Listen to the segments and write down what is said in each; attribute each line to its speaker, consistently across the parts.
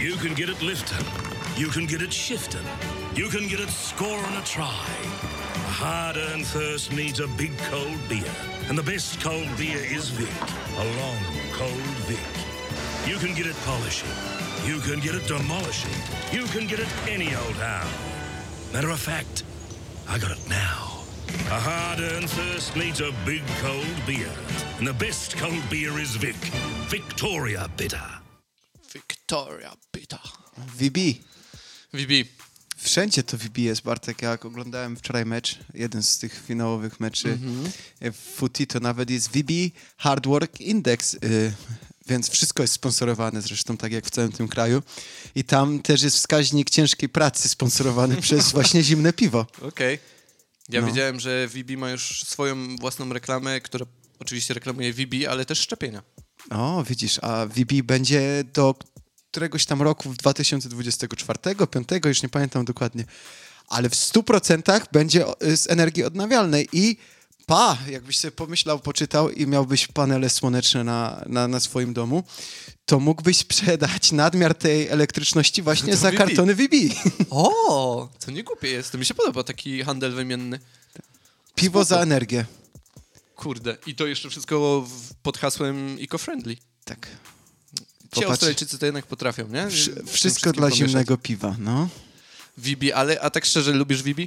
Speaker 1: You can get it lifting. You can get it shifting. You can get it scoring a try. A hard-earned thirst needs a big cold beer. And the best cold beer is Vic. A long, cold Vic. You can get it polishing. You can get it demolishing. You can get it any old how. Matter of fact, I got it now. A hard-earned thirst needs a big cold beer. And the best cold beer is Vic. Victoria Bitter.
Speaker 2: Victoria Pita.
Speaker 3: VB.
Speaker 2: VB.
Speaker 3: Wszędzie to VB jest, Bartek. Jak oglądałem wczoraj mecz, jeden z tych finałowych meczy w Footy, to nawet jest VB Hard Work Index, y, więc wszystko jest sponsorowane zresztą, tak jak w całym tym kraju. I tam też jest wskaźnik ciężkiej pracy sponsorowany przez właśnie zimne piwo.
Speaker 2: Okej. Ja
Speaker 3: No.
Speaker 2: wiedziałem, że VB ma już swoją własną reklamę, która oczywiście reklamuje VB, ale też szczepienia.
Speaker 3: O, widzisz, a VB będzie do któregoś tam roku w 2024, 5, już nie pamiętam dokładnie, ale w 100% będzie z energii odnawialnej i pa, jakbyś sobie pomyślał, poczytał i miałbyś panele słoneczne na, na, na swoim domu, to mógłbyś sprzedać nadmiar tej elektryczności właśnie
Speaker 2: To
Speaker 3: za
Speaker 2: VB.
Speaker 3: kartony VB.
Speaker 2: O, co nie głupie jest. To mi się podoba taki handel wymienny.
Speaker 3: Piwo za
Speaker 2: Spoko.
Speaker 3: energię.
Speaker 2: Kurde. I to jeszcze wszystko pod hasłem eco-friendly.
Speaker 3: Tak.
Speaker 2: Ci. Australijczycy to jednak potrafią, nie?
Speaker 3: Wsz- wszystko dla
Speaker 2: pomieszać.
Speaker 3: zimnego piwa, no.
Speaker 2: VB, ale a tak szczerze, lubisz VB?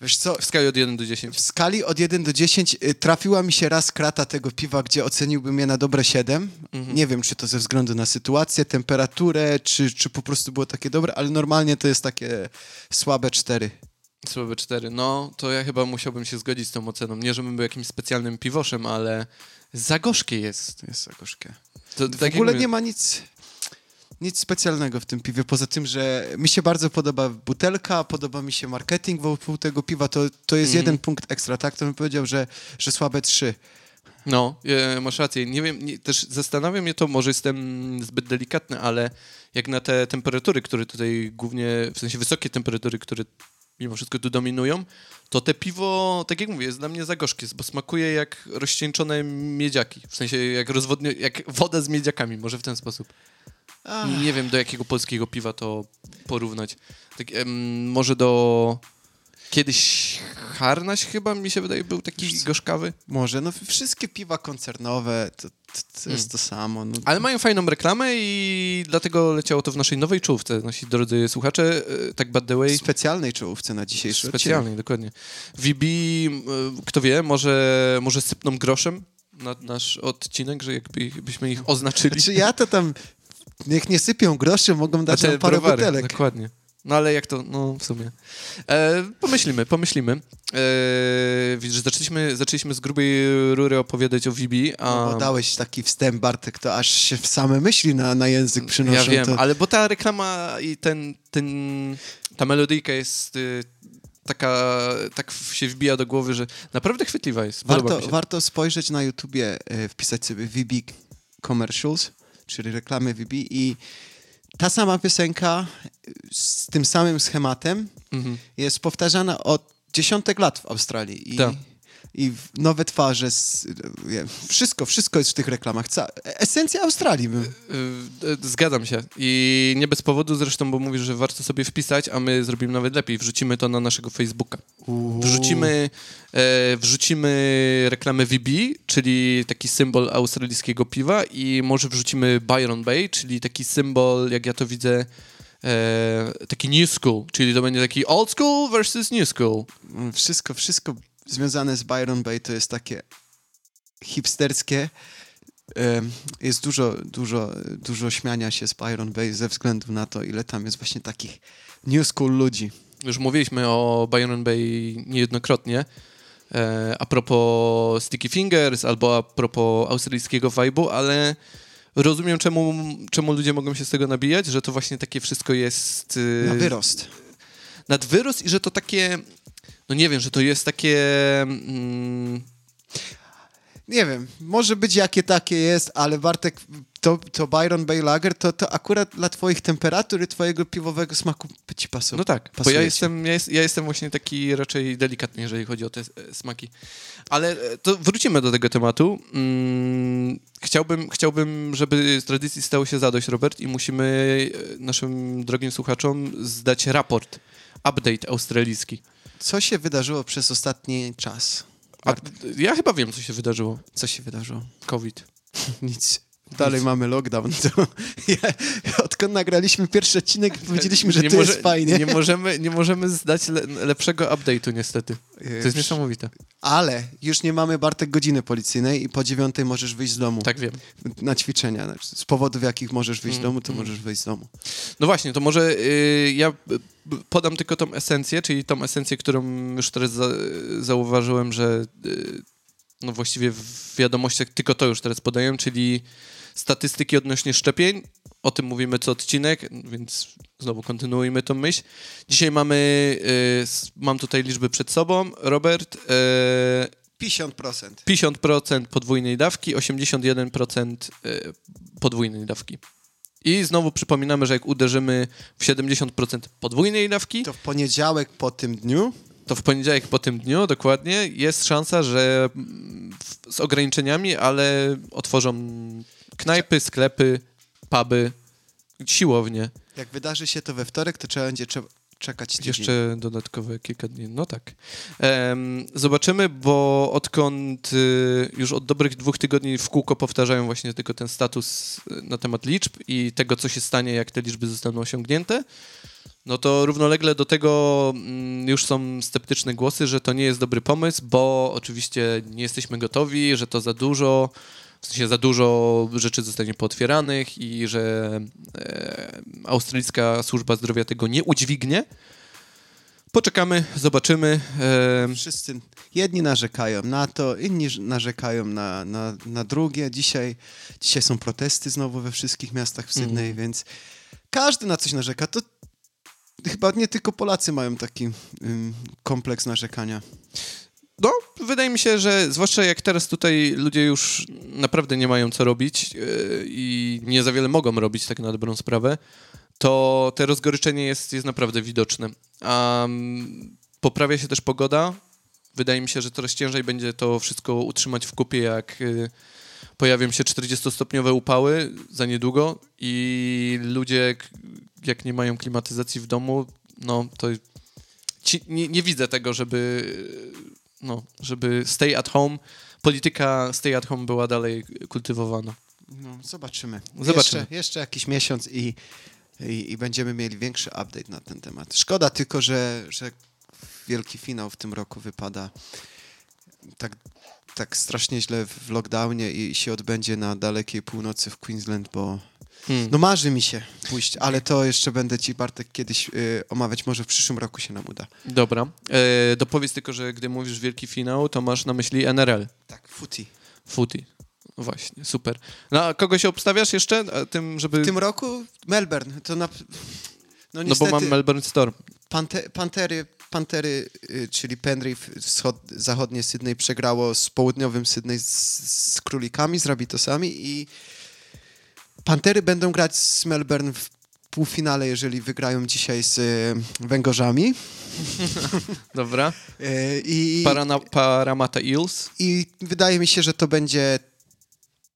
Speaker 3: Wiesz co,
Speaker 2: W skali od 1 do 10.
Speaker 3: W skali od 1 do 10 y, trafiła mi się raz krata tego piwa, gdzie oceniłbym je na dobre 7. Nie wiem, czy to ze względu na sytuację, temperaturę, czy, czy po prostu było takie dobre, ale normalnie to jest takie słabe 4.
Speaker 2: Słabe 4. No, to ja chyba musiałbym się zgodzić z tą oceną. Nie, żebym był jakimś specjalnym piwoszem, ale za gorzkie jest.
Speaker 3: Jest za gorzkie.
Speaker 2: To,
Speaker 3: W
Speaker 2: tak
Speaker 3: ogóle nie ma nic, nic specjalnego w tym piwie, poza tym, że mi się bardzo podoba butelka, podoba mi się marketing wokół tego piwa, to, to jest jeden punkt ekstra, tak? To bym powiedział, że, że słabe 3.
Speaker 2: No, e, masz rację. Nie wiem, nie, też zastanawia mnie to, może jestem zbyt delikatny, ale jak na te temperatury, które tutaj głównie, w sensie wysokie temperatury, które mimo wszystko tu dominują, to te piwo, tak jak mówię, jest dla mnie za gorzkie, bo smakuje jak rozcieńczone miedziaki. W sensie jak rozwodnie, jak woda z miedziakami, może w ten sposób. I nie wiem, do jakiego polskiego piwa to porównać. Tak, em, może do... Kiedyś Harnaś chyba, mi się wydaje, był taki gorzkawy.
Speaker 3: Może, no wszystkie piwa koncernowe, to, to, jest to samo. No.
Speaker 2: Ale mają fajną reklamę i dlatego leciało to w naszej nowej czołówce, nasi drodzy słuchacze. e, Tak by the way,
Speaker 3: specjalnej czołówce na dzisiejszy
Speaker 2: specjalnej, dokładnie. VB, e, kto wie, może, może sypną groszem na nasz odcinek, że jakby, jakbyśmy ich oznaczyli.
Speaker 3: Czy ja to tam, niech nie sypią groszy, mogą dać nam parę
Speaker 2: browary,
Speaker 3: butelek.
Speaker 2: Dokładnie. No ale jak to, no w sumie. E, pomyślimy, pomyślimy. E, widzisz, zaczęliśmy, zaczęliśmy z grubej rury opowiadać o VB, a...
Speaker 3: No, bo dałeś taki wstęp, Bartek, to aż się w same myśli na, na język przynoszą.
Speaker 2: Ja wiem,
Speaker 3: to...
Speaker 2: ale bo ta reklama i ten, ten ta melodyjka jest y, taka, tak się wbija do głowy, że naprawdę chwytliwa jest.
Speaker 3: Warto, warto spojrzeć na YouTubie, e, wpisać sobie VB Commercials, czyli reklamy VB i ta sama piosenka e, z tym samym schematem
Speaker 2: Mhm.
Speaker 3: jest powtarzana od dziesiątek lat w Australii. I,
Speaker 2: Tak.
Speaker 3: I nowe twarze, wszystko, wszystko jest w tych reklamach. Esencja Australii.
Speaker 2: Y, y, Zgadzam się. I nie bez powodu zresztą, bo mówisz, że warto sobie wpisać, a my zrobimy nawet lepiej. Wrzucimy to na naszego Facebooka. Wrzucimy, e, wrzucimy reklamę VB, czyli taki symbol australijskiego piwa i może wrzucimy Byron Bay, czyli taki symbol, jak ja to widzę, e, taki new school, czyli to będzie taki old school versus new school.
Speaker 3: Wszystko, wszystko związane z Byron Bay to jest takie hipsterskie. Jest dużo, dużo, dużo śmiania się z Byron Bay ze względu na to, ile tam jest właśnie takich new school ludzi.
Speaker 2: Już mówiliśmy o Byron Bay niejednokrotnie. E, a propos Sticky Fingers albo a propos australijskiego vibe'u, ale rozumiem, czemu, czemu ludzie mogą się z tego nabijać, że to właśnie takie wszystko jest... y,
Speaker 3: Na wyrost.
Speaker 2: nad wyrost i że to takie, no nie wiem, że to jest takie, mm,
Speaker 3: nie wiem, może być jakie takie jest, ale Bartek, to, to Byron Bay Lager, to, to akurat dla twoich temperatur i twojego piwowego smaku by ci pasowało.
Speaker 2: No tak, bo
Speaker 3: pasuje
Speaker 2: ja
Speaker 3: ci.
Speaker 2: jestem, ja, jest, ja jestem właśnie taki raczej delikatny, jeżeli chodzi o te e, smaki. Ale e, to wrócimy do tego tematu. Mm, chciałbym, chciałbym, żeby z tradycji stało się zadość, Robert, i musimy e, naszym drogim słuchaczom zdać raport, update australijski.
Speaker 3: Co się wydarzyło przez ostatni czas?
Speaker 2: A ja chyba wiem, co się wydarzyło.
Speaker 3: Co się wydarzyło?
Speaker 2: COVID.
Speaker 3: Nic. Dalej mamy lockdown. To ja, odkąd nagraliśmy pierwszy odcinek, powiedzieliśmy, że
Speaker 2: Nie
Speaker 3: to
Speaker 2: może-
Speaker 3: jest fajnie.
Speaker 2: Nie możemy, nie możemy zdać le, lepszego update'u niestety. To jest
Speaker 3: Yy,
Speaker 2: niesamowite.
Speaker 3: Ale już nie mamy Bartek godziny policyjnej i po dziewiątej możesz wyjść z domu
Speaker 2: Tak wiem.
Speaker 3: na ćwiczenia. Z powodów, jakich możesz wyjść z
Speaker 2: Mm,
Speaker 3: domu, to możesz wyjść z domu.
Speaker 2: No właśnie, to może y, ja podam tylko tą esencję, czyli tą esencję, którą już teraz za, zauważyłem, że y, no właściwie w wiadomościach tylko to już teraz podaję, czyli statystyki odnośnie szczepień. O tym mówimy co odcinek, więc znowu kontynuujmy tą myśl. Dzisiaj mamy, y, mam tutaj liczby przed sobą. Robert, y,
Speaker 3: 50%.
Speaker 2: 50% podwójnej dawki, 81% y, podwójnej dawki. I znowu przypominamy, że jak uderzymy w 70% podwójnej dawki,
Speaker 3: To w poniedziałek po tym dniu
Speaker 2: to w poniedziałek po tym dniu dokładnie jest szansa, że mm, z ograniczeniami, ale otworzą knajpy, sklepy, puby, siłownie.
Speaker 3: Jak wydarzy się to we wtorek, to trzeba będzie cze- czekać tydzień.
Speaker 2: Jeszcze dodatkowe kilka dni. No tak. Em, zobaczymy, bo odkąd y, już od dobrych dwóch tygodni w kółko powtarzają właśnie tylko ten status y, na temat liczb i tego, co się stanie, jak te liczby zostaną osiągnięte, no to równolegle do tego mm, już są sceptyczne głosy, że to nie jest dobry pomysł, bo oczywiście nie jesteśmy gotowi, że to za dużo, w sensie za dużo rzeczy zostanie pootwieranych i że e, australijska służba zdrowia tego nie udźwignie. Poczekamy, zobaczymy. E,
Speaker 3: Wszyscy, jedni narzekają na to, inni narzekają na, na, na drugie. Dzisiaj, dzisiaj są protesty znowu we wszystkich miastach w Sydney,
Speaker 2: Mhm.
Speaker 3: więc każdy na coś narzeka. To chyba nie tylko Polacy mają taki ym, kompleks narzekania.
Speaker 2: No, wydaje mi się, że zwłaszcza jak teraz tutaj ludzie już naprawdę nie mają co robić yy, i nie za wiele mogą robić, tak na dobrą sprawę, to te rozgoryczenie jest, jest naprawdę widoczne. Mm, poprawia się też pogoda. Wydaje mi się, że coraz ciężej będzie to wszystko utrzymać w kupie, jak yy, pojawią się 40-stopniowe upały za niedługo i ludzie, jak nie mają klimatyzacji w domu, no to ci, nie, nie widzę tego, żeby no, żeby stay at home, polityka stay at home była dalej kultywowana.
Speaker 3: No, zobaczymy.
Speaker 2: Zobaczymy.
Speaker 3: Jeszcze, jeszcze jakiś miesiąc i, i, i będziemy mieli większy update na ten temat. Szkoda tylko, że, że wielki finał w tym roku wypada tak, tak strasznie źle w lockdownie i się odbędzie na dalekiej północy w Queensland, bo
Speaker 2: Hmm.
Speaker 3: no marzy mi się pójść, ale to jeszcze będę ci Bartek kiedyś y, omawiać, może w przyszłym roku się nam uda.
Speaker 2: Dobra. E, dopowiedz tylko, że gdy mówisz wielki finał, to masz na myśli NRL,
Speaker 3: Tak, footy.
Speaker 2: footy. No Właśnie, super. No, a kogo się obstawiasz jeszcze? A tym, żeby...
Speaker 3: W tym roku Melbourne, to na... No,
Speaker 2: no
Speaker 3: niestety,
Speaker 2: bo mam Melbourne Storm.
Speaker 3: Pante, pantery, pantery, y, czyli Penrith, wschod, zachodnie Sydney przegrało z południowym Sydney z, z królikami, z rabitosami i Pantery będą grać z Melbourne w półfinale, jeżeli wygrają dzisiaj z y, Węgorzami.
Speaker 2: Dobra.
Speaker 3: Y, I,
Speaker 2: Parana, Paramata Eels.
Speaker 3: I wydaje mi się, że to będzie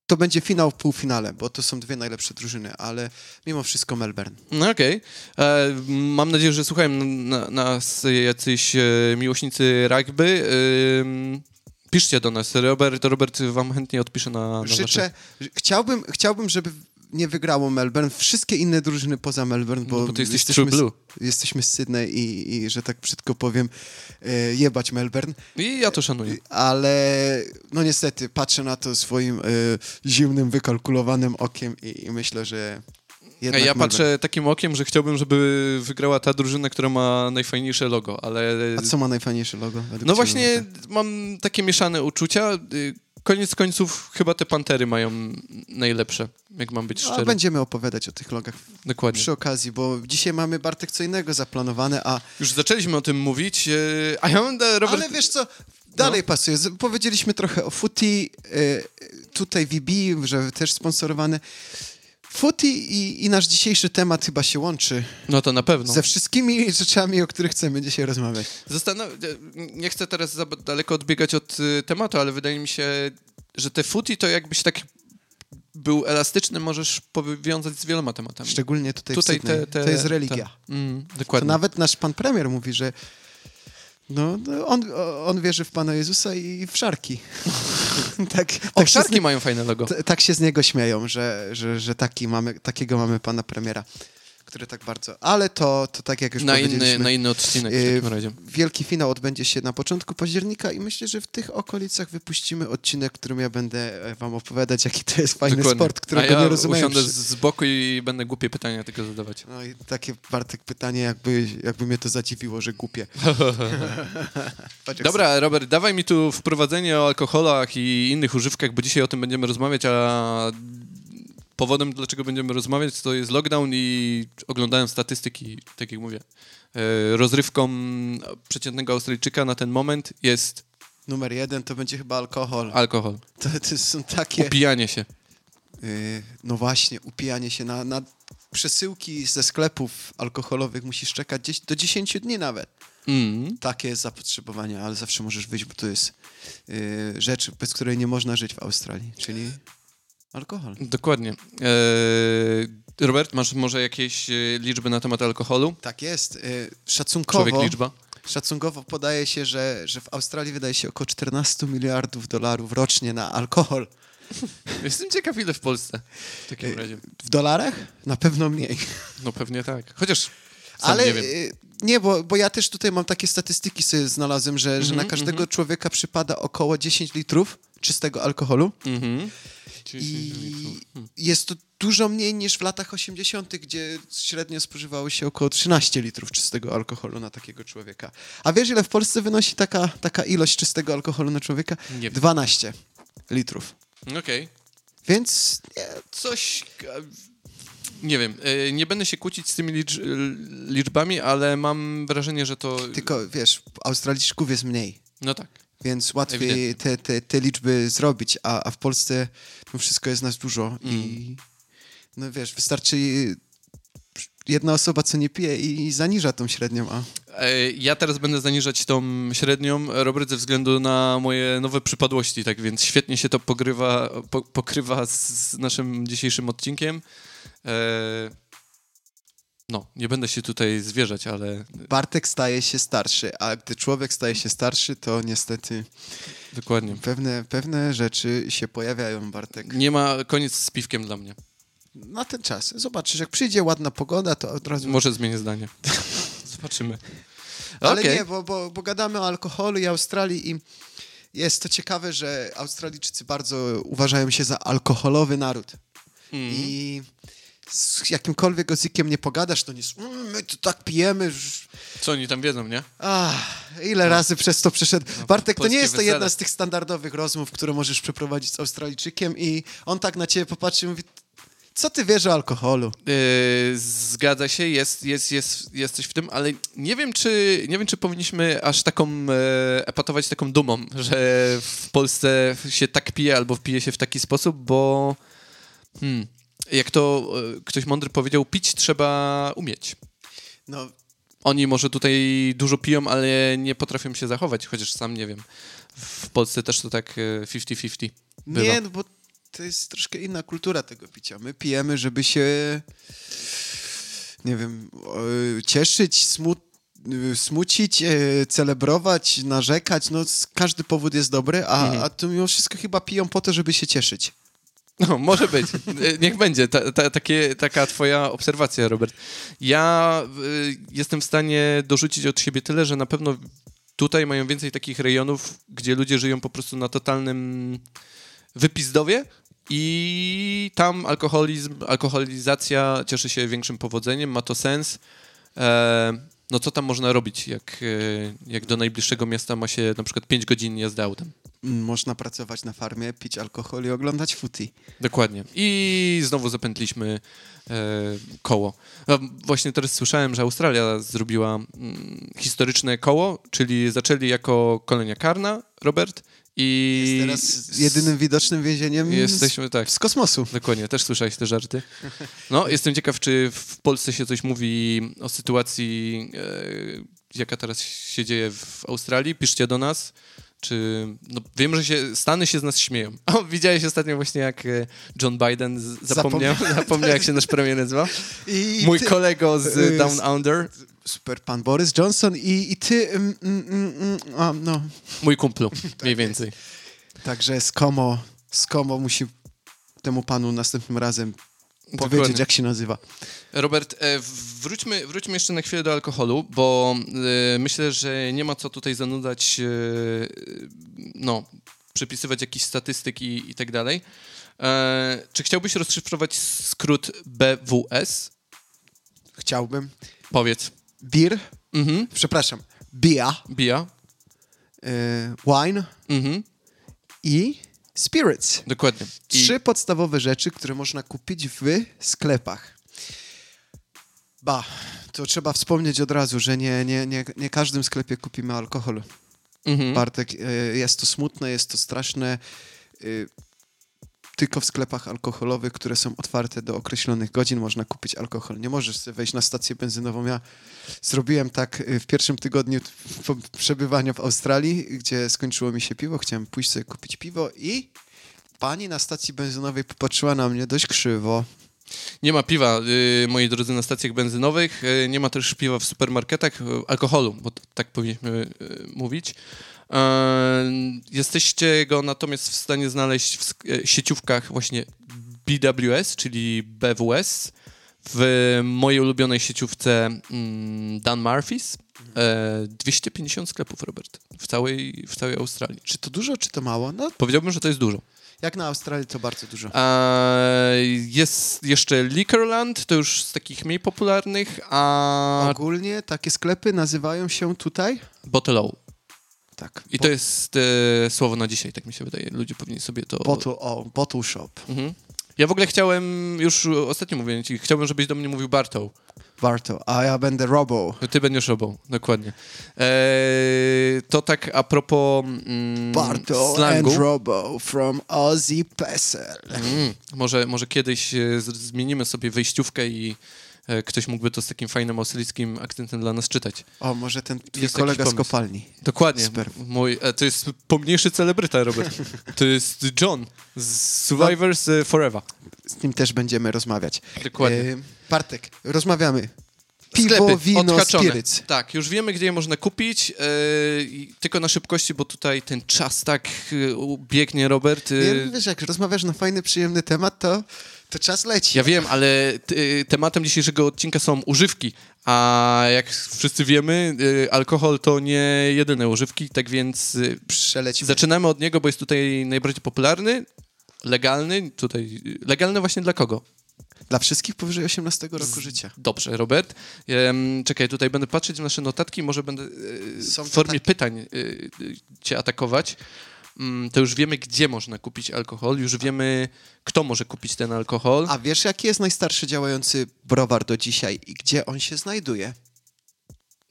Speaker 3: to będzie finał w półfinale, bo to są dwie najlepsze drużyny, ale mimo wszystko Melbourne.
Speaker 2: No okej. E, Mam nadzieję, że słuchają na, nas jacyś e, miłośnicy rugby. Piszcie do nas. Robert, Robert wam chętnie odpisze na, na.
Speaker 3: Życzę, chciałbym, chciałbym, żeby nie wygrało Melbourne, wszystkie inne drużyny poza Melbourne, bo,
Speaker 2: No bo ty jesteś
Speaker 3: jesteśmy. Z, jesteśmy z Sydney i, i, że tak brzydko powiem, e, jebać Melbourne,
Speaker 2: I ja to szanuję.
Speaker 3: ale no niestety patrzę na to swoim e, zimnym, wykalkulowanym okiem i, i myślę, że jednak
Speaker 2: ja
Speaker 3: Melbourne.
Speaker 2: patrzę takim okiem, że chciałbym, żeby wygrała ta drużyna, która ma najfajniejsze logo, ale...
Speaker 3: A co ma najfajniejsze logo?
Speaker 2: No właśnie mam takie mieszane uczucia. Koniec końców chyba te Pantery mają najlepsze, jak mam być
Speaker 3: A
Speaker 2: szczery.
Speaker 3: będziemy opowiadać o tych logach
Speaker 2: Dokładnie.
Speaker 3: przy okazji, bo dzisiaj mamy Bartek co innego zaplanowane, a
Speaker 2: Już zaczęliśmy o tym mówić, y, a ja mam, e, Robert...
Speaker 3: Ale wiesz co, Dalej pasuje. Z- Powiedzieliśmy trochę o Footy, y, tutaj VB, że też sponsorowane. Footy i, i nasz dzisiejszy temat chyba się łączy
Speaker 2: No to na pewno.
Speaker 3: ze wszystkimi rzeczami, o których chcemy dzisiaj rozmawiać.
Speaker 2: Zastanaw... Nie chcę teraz za daleko odbiegać od y, tematu, ale wydaje mi się, że te footy to jakbyś tak był elastyczny, możesz powiązać z wieloma tematami.
Speaker 3: Szczególnie tutaj,
Speaker 2: Tutaj
Speaker 3: w Sydney.
Speaker 2: te, te,
Speaker 3: To jest religia.
Speaker 2: Mm,
Speaker 3: To
Speaker 2: dokładnie.
Speaker 3: nawet nasz pan premier mówi, że no, no on, on wierzy w Pana Jezusa i w szarki. tak,
Speaker 2: O,
Speaker 3: tak,
Speaker 2: szarki
Speaker 3: nie,
Speaker 2: mają fajne logo.
Speaker 3: t- tak się z niego śmieją, że, że, że taki mamy, takiego mamy Pana premiera, który tak bardzo... Ale to, to tak jak już
Speaker 2: Na
Speaker 3: powiedzieliśmy...
Speaker 2: inny, na inny odcinek w
Speaker 3: Yy,
Speaker 2: takim razie.
Speaker 3: Wielki finał odbędzie się na początku października i myślę, że w tych okolicach wypuścimy odcinek, w którym ja będę e, wam opowiadać, jaki to jest fajny
Speaker 2: Dokładnie.
Speaker 3: sport, którego
Speaker 2: ja
Speaker 3: nie rozumiem.
Speaker 2: usiądę z, z boku i będę głupie pytania tylko zadawać.
Speaker 3: No i takie, Bartek, pytanie, jakby, jakby mnie to zadziwiło, że głupie.
Speaker 2: Dobra, Robert, dawaj mi tu wprowadzenie o alkoholach i innych używkach, bo dzisiaj o tym będziemy rozmawiać, a powodem, dlaczego będziemy rozmawiać, to jest lockdown i oglądałem statystyki, tak jak mówię. e, Rozrywką przeciętnego Australijczyka na ten moment jest
Speaker 3: Numer jeden to będzie chyba alkohol.
Speaker 2: alkohol.
Speaker 3: To, to są takie...
Speaker 2: Upijanie się.
Speaker 3: y, no właśnie, upijanie się na, na przesyłki ze sklepów alkoholowych musisz czekać gdzieś do 10 dni nawet.
Speaker 2: Mm.
Speaker 3: Takie jest zapotrzebowanie, ale zawsze możesz wyjść, bo to jest y, rzecz, bez której nie można żyć w Australii, czyli alkohol.
Speaker 2: Dokładnie. E, Robert, masz może jakieś e, liczby na temat alkoholu?
Speaker 3: Tak jest. Y, szacunkowo,
Speaker 2: Człowiek liczba.
Speaker 3: szacunkowo podaje się, że, że w Australii wydaje się około 14 miliardów dolarów rocznie na alkohol.
Speaker 2: Jestem ciekaw, ile w Polsce w takim
Speaker 3: Y,
Speaker 2: razie.
Speaker 3: W dolarach? Na pewno mniej.
Speaker 2: No pewnie tak. Chociaż sam
Speaker 3: Ale
Speaker 2: nie wiem.
Speaker 3: y, nie, bo, bo ja też tutaj mam takie statystyki sobie znalazłem, że, że na
Speaker 2: Mhm,
Speaker 3: każdego człowieka przypada około 10 litrów czystego alkoholu
Speaker 2: Mhm.
Speaker 3: i jest to dużo mniej niż w latach 80., gdzie średnio spożywało się około 13 litrów czystego alkoholu na takiego człowieka. A wiesz, ile w Polsce wynosi taka, taka ilość czystego alkoholu na człowieka?
Speaker 2: Nie wiem.
Speaker 3: 12 litrów.
Speaker 2: Okej.
Speaker 3: Więc nie,
Speaker 2: Coś... Nie wiem, e, nie będę się kłócić z tymi licz, liczbami, ale mam wrażenie, że to...
Speaker 3: tylko wiesz, Australijczyków jest mniej.
Speaker 2: No tak.
Speaker 3: Więc łatwiej te, te, te liczby zrobić, a, a w Polsce no wszystko jest nas dużo
Speaker 2: Mm.
Speaker 3: i no wiesz, wystarczy jedna osoba, co nie pije i zaniża tą średnią, a
Speaker 2: E, Ja teraz będę zaniżać tą średnią, Robert, ze względu na moje nowe przypadłości, tak więc świetnie się to pogrywa, po, pokrywa z naszym dzisiejszym odcinkiem. E, No, nie będę się tutaj zwierzać, ale
Speaker 3: Bartek staje się starszy, a gdy człowiek staje się starszy, to niestety
Speaker 2: dokładnie.
Speaker 3: pewne, pewne rzeczy się pojawiają, Bartek.
Speaker 2: Nie ma koniec z piwkiem dla mnie.
Speaker 3: Na ten czas. Zobaczysz, jak przyjdzie ładna pogoda, to od razu...
Speaker 2: Może zmienię zdanie. Zobaczymy.
Speaker 3: Ale
Speaker 2: Okej.
Speaker 3: nie, bo, bo, bo gadamy o alkoholu i Australii i jest to ciekawe, że Australijczycy bardzo uważają się za alkoholowy naród.
Speaker 2: Mhm.
Speaker 3: I z jakimkolwiek ozikiem nie pogadasz, to nie jest, "Mm, my to tak pijemy. że-"
Speaker 2: Co oni tam wiedzą, nie?
Speaker 3: Ach, ile razy przez to przeszedł. Bartek, to nie jest to
Speaker 2: wesele.
Speaker 3: jedna z tych standardowych rozmów, które możesz przeprowadzić z Australijczykiem i on tak na ciebie popatrzy i mówi, co ty wiesz o alkoholu?
Speaker 2: Yy, zgadza się, jest, jest, jest, jest coś w tym, ale nie wiem, czy, nie wiem, czy powinniśmy aż taką e, epatować taką dumą, że w Polsce się tak pije albo pije się w taki sposób, bo hmm, jak to e, ktoś mądry powiedział, pić trzeba umieć.
Speaker 3: No,
Speaker 2: Oni może tutaj dużo piją, ale nie potrafią się zachować, chociaż sam nie wiem. W Polsce też to tak e, 50-50 bywa.
Speaker 3: nie, no bo to jest troszkę inna kultura tego picia. My pijemy, żeby się, nie wiem, e, cieszyć, smut, e, smucić, e, celebrować, narzekać. No, każdy powód jest dobry, a,
Speaker 2: Mhm.
Speaker 3: a tu mimo wszystko chyba piją po to, żeby się cieszyć.
Speaker 2: No, może być. E, Niech będzie ta, ta, takie, taka twoja obserwacja, Robert. Ja y, jestem w stanie dorzucić od siebie tyle, że na pewno tutaj mają więcej takich rejonów, gdzie ludzie żyją po prostu na totalnym wypizdowie i tam alkoholizm, alkoholizacja cieszy się większym powodzeniem, ma to sens. E, no co tam można robić, jak, e, jak do najbliższego miasta ma się na przykład 5 godzin jazdy autem?
Speaker 3: Można pracować na farmie, pić alkohol i oglądać footy.
Speaker 2: Dokładnie. I znowu zapętliśmy e, koło. A właśnie teraz słyszałem, że Australia zrobiła mm, historyczne koło, czyli zaczęli jako kolonia karna Robert. I
Speaker 3: Teraz jedynym widocznym więzieniem
Speaker 2: Jesteśmy, tak.
Speaker 3: z kosmosu.
Speaker 2: Dokładnie, też słyszałeś te żarty. No, jestem ciekaw, czy w Polsce się coś mówi o sytuacji, e, jaka teraz się dzieje w Australii. Piszcie do nas. Czy, no, wiem, że się, Stany się z nas śmieją. O, widziałeś ostatnio właśnie, jak e, John Biden Zapomniał.
Speaker 3: zapomniał,
Speaker 2: jak się nasz premier nazywa.
Speaker 3: I
Speaker 2: Mój
Speaker 3: ty,
Speaker 2: kolego z
Speaker 3: y,
Speaker 2: Down Under.
Speaker 3: Super pan Boris Johnson i, i ty... Mm, mm, mm, mm, a, no.
Speaker 2: Mój kumplu,
Speaker 3: Tak
Speaker 2: mniej więcej.
Speaker 3: Także Skomo, Skomo musi temu panu następnym razem powiedzieć,
Speaker 2: Dokładnie.
Speaker 3: jak się nazywa.
Speaker 2: Robert, e, wróćmy, wróćmy jeszcze na chwilę do alkoholu, bo e, myślę, że nie ma co tutaj zanudzać, e, no, przepisywać jakichś statystyk i, i tak dalej. Czy chciałbyś rozszyfrować skrót BWS?
Speaker 3: Chciałbym.
Speaker 2: Powiedz.
Speaker 3: Beer,
Speaker 2: Mhm.
Speaker 3: przepraszam,
Speaker 2: Bia.
Speaker 3: y, wine
Speaker 2: Mhm.
Speaker 3: i spirits.
Speaker 2: Dokładnie. I
Speaker 3: Trzy podstawowe rzeczy, które można kupić w sklepach. Ba, to trzeba wspomnieć od razu, że nie, nie, nie, nie każdym sklepie kupimy alkohol.
Speaker 2: Mhm.
Speaker 3: Bartek, y, jest to smutne, jest to straszne. Tylko w sklepach alkoholowych, które są otwarte do określonych godzin, można kupić alkohol. Nie możesz sobie wejść na stację benzynową. Ja zrobiłem tak y, w pierwszym tygodniu przebywania w Australii, gdzie skończyło mi się piwo. Chciałem pójść sobie kupić piwo i pani na stacji benzynowej popatrzyła na mnie dość krzywo.
Speaker 2: Nie ma piwa, y, moi drodzy, na stacjach benzynowych. Y, nie ma też piwa w supermarketach, y, alkoholu, bo tak powinniśmy y, mówić. E, jesteście go natomiast w stanie znaleźć w e, sieciówkach właśnie BWS, czyli BWS, w mojej ulubionej sieciówce mm, Dan Murphys. E, 250 sklepów, Robert, w całej, w całej Australii.
Speaker 3: Czy to dużo, czy to mało? No,
Speaker 2: Powiedziałbym, że to jest dużo.
Speaker 3: jak na Australii to bardzo dużo.
Speaker 2: A, jest jeszcze Liquorland, to już z takich mniej popularnych, a
Speaker 3: Ogólnie takie sklepy nazywają się tutaj?
Speaker 2: Bottle.
Speaker 3: Tak.
Speaker 2: I to jest e, słowo na dzisiaj, tak mi się wydaje. Ludzie powinni sobie to...
Speaker 3: Bottle, o, bottle Shop.
Speaker 2: Mhm. Ja w ogóle chciałem, już ostatnio mówiłem ci, chciałbym, żebyś do mnie mówił Bartoł.
Speaker 3: Warto. A ja będę Robo.
Speaker 2: Ty będziesz robą, dokładnie. E, to tak a propos mm,
Speaker 3: Barto
Speaker 2: slangu.
Speaker 3: and Robo from Ozzy Pessel.
Speaker 2: Mm, może, może kiedyś e, z- zmienimy sobie wejściówkę i ktoś mógłby to z takim fajnym australijskim akcentem dla nas czytać.
Speaker 3: O, może ten
Speaker 2: Jest
Speaker 3: kolega z kopalni.
Speaker 2: Dokładnie. Mój, e, to jest pomniejszy celebryta, Robert. To jest John z Survivors e, Forever.
Speaker 3: Z nim też będziemy rozmawiać.
Speaker 2: Dokładnie.
Speaker 3: E, Bartek, rozmawiamy. Piwo,
Speaker 2: Sklepy
Speaker 3: wino,
Speaker 2: odhaczone. Tak, już wiemy, gdzie je można kupić. e, tylko na szybkości, bo tutaj ten czas tak e, biegnie, Robert. e,
Speaker 3: Ja, wiesz, jak rozmawiasz na fajny, przyjemny temat, to, to czas leci.
Speaker 2: Ja wiem, ale t- tematem dzisiejszego odcinka są używki, a jak wszyscy wiemy, y, alkohol to nie jedyne używki, tak więc y,
Speaker 3: Przelecimy.
Speaker 2: zaczynamy od niego, bo jest tutaj najbardziej popularny, legalny, tutaj y, legalny właśnie dla kogo?
Speaker 3: Dla wszystkich powyżej 18 roku życia.
Speaker 2: Dobrze, Robert. Czekaj, tutaj będę patrzeć w nasze notatki, może będę y, w formie
Speaker 3: takie-
Speaker 2: pytań y, y, cię atakować. Mm, to już wiemy, gdzie można kupić alkohol, już wiemy, kto może kupić ten alkohol.
Speaker 3: A wiesz, jaki jest najstarszy działający browar do dzisiaj i gdzie on się znajduje?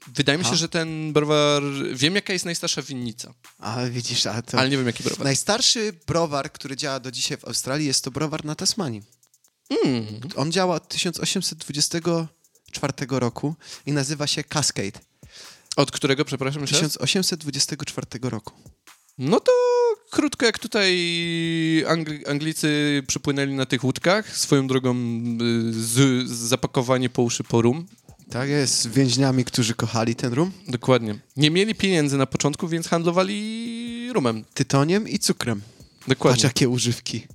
Speaker 2: Wydaje mi się, że ten browar. Wiem, jaka jest najstarsza winnica,
Speaker 3: A widzisz, a to...
Speaker 2: ale nie wiem, jaki browar.
Speaker 3: Najstarszy browar, który działa do dzisiaj w Australii, jest to browar na Tasmanii.
Speaker 2: Mm.
Speaker 3: On działa od 1824 roku i nazywa się Cascade.
Speaker 2: Od którego, przepraszam, jeszcze? raz?
Speaker 3: 1824 roku.
Speaker 2: No to krótko, jak tutaj Angli- Anglicy przypłynęli na tych łódkach, swoją drogą y, z, z zapakowanie po uszy po rum.
Speaker 3: Tak jest, z więźniami, którzy kochali ten rum.
Speaker 2: Dokładnie. Nie mieli pieniędzy na początku, więc handlowali rumem.
Speaker 3: Tytoniem i cukrem. Patrz,
Speaker 2: Dokładnie.
Speaker 3: jakie używki.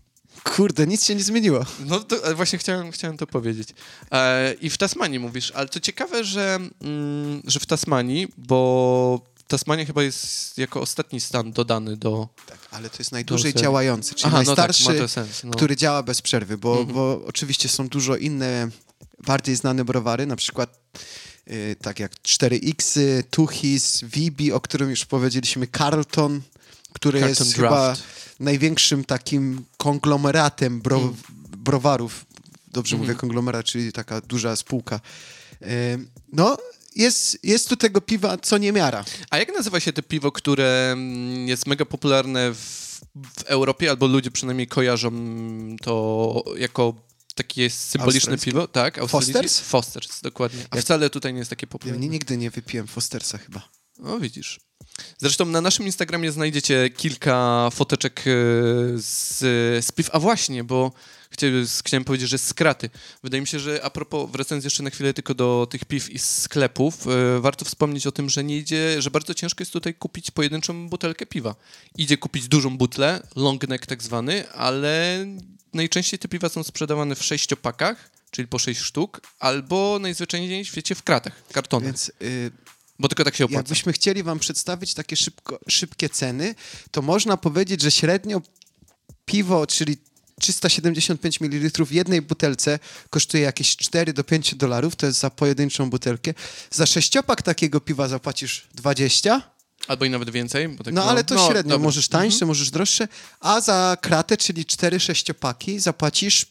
Speaker 3: Kurde, nic się nie zmieniło.
Speaker 2: No to e, właśnie chciałem, chciałem to powiedzieć. E, I w Tasmanii mówisz, ale to ciekawe, że, mm, że w Tasmanii, bo Tasmania chyba jest jako ostatni stan dodany do...
Speaker 3: Tak, ale to jest najdłużej działający, czyli
Speaker 2: Aha, no tak,
Speaker 3: najstarszy,
Speaker 2: ma to sens. No.
Speaker 3: który działa bez przerwy, bo,
Speaker 2: Mhm.
Speaker 3: bo oczywiście są dużo inne, bardziej znane browary, na przykład y, tak jak 4X, Tuchis, Vibi, o którym już powiedzieliśmy, Carlton, który
Speaker 2: Carlton
Speaker 3: jest
Speaker 2: Draft.
Speaker 3: chyba największym takim konglomeratem bro,
Speaker 2: Mm.
Speaker 3: browarów. Dobrze
Speaker 2: Mhm.
Speaker 3: mówię konglomerat, czyli taka duża spółka. Y, no jest, jest tu tego piwa co niemiara.
Speaker 2: A jak nazywa się to piwo, które mm, jest mega popularne w, w Europie, albo ludzie przynajmniej kojarzą to jako takie symboliczne piwo? Tak?
Speaker 3: Fosters?
Speaker 2: Fosters, dokładnie. A
Speaker 3: Jak-
Speaker 2: wcale tutaj nie jest takie
Speaker 3: Ja
Speaker 2: popularne.
Speaker 3: nie, nigdy nie wypiłem Fostersa chyba.
Speaker 2: No widzisz. Zresztą na naszym Instagramie znajdziecie kilka foteczek e, z, z piw. A właśnie, bo chciałem, powiedzieć, że z kraty. Wydaje mi się, że a propos, wracając jeszcze na chwilę tylko do tych piw i sklepów, e, warto wspomnieć o tym, że nie idzie, że bardzo ciężko jest tutaj kupić pojedynczą butelkę piwa. Idzie kupić dużą butlę, long neck tak zwany, ale najczęściej te piwa są sprzedawane w sześciopakach, czyli po sześć sztuk, albo najzwyczajniej w świecie w kratach, kartonach.
Speaker 3: Więc y,
Speaker 2: Bo tylko tak się opłaca.
Speaker 3: jakbyśmy chcieli wam przedstawić takie szybko, szybkie ceny, to można powiedzieć, że średnio piwo, czyli 375 ml w jednej butelce kosztuje jakieś 4 do 5 dolarów, to jest za pojedynczą butelkę. Za sześciopak takiego piwa zapłacisz 20,
Speaker 2: Albo i nawet więcej. Bo tak,
Speaker 3: no ale to średnio,
Speaker 2: dobra.
Speaker 3: możesz tańsze, możesz droższe, a za kratę, czyli 4 sześciopaki zapłacisz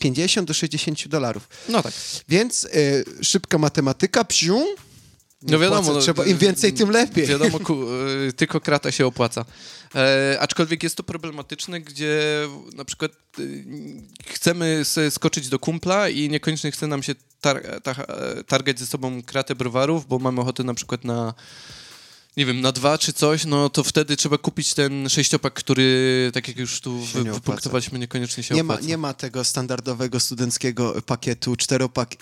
Speaker 3: 50 do 60 dolarów.
Speaker 2: No tak.
Speaker 3: Więc y, szybka matematyka, psiu,
Speaker 2: No wiadomo. No,
Speaker 3: trzeba, im więcej, tym lepiej.
Speaker 2: Wiadomo, ku, y, tylko krata się opłaca. E, aczkolwiek jest to problematyczne, gdzie na przykład y, chcemy sobie skoczyć do kumpla i niekoniecznie chce nam się tar ta targać ze sobą kratę browarów, bo mamy ochotę na przykład na nie wiem, na dwa czy coś, no to wtedy trzeba kupić ten sześciopak, który, tak jak już tu wy,
Speaker 3: nie
Speaker 2: wypunktowaliśmy, niekoniecznie się
Speaker 3: Nie ma,
Speaker 2: opłaca.
Speaker 3: nie ma tego standardowego studenckiego pakietu, czteropak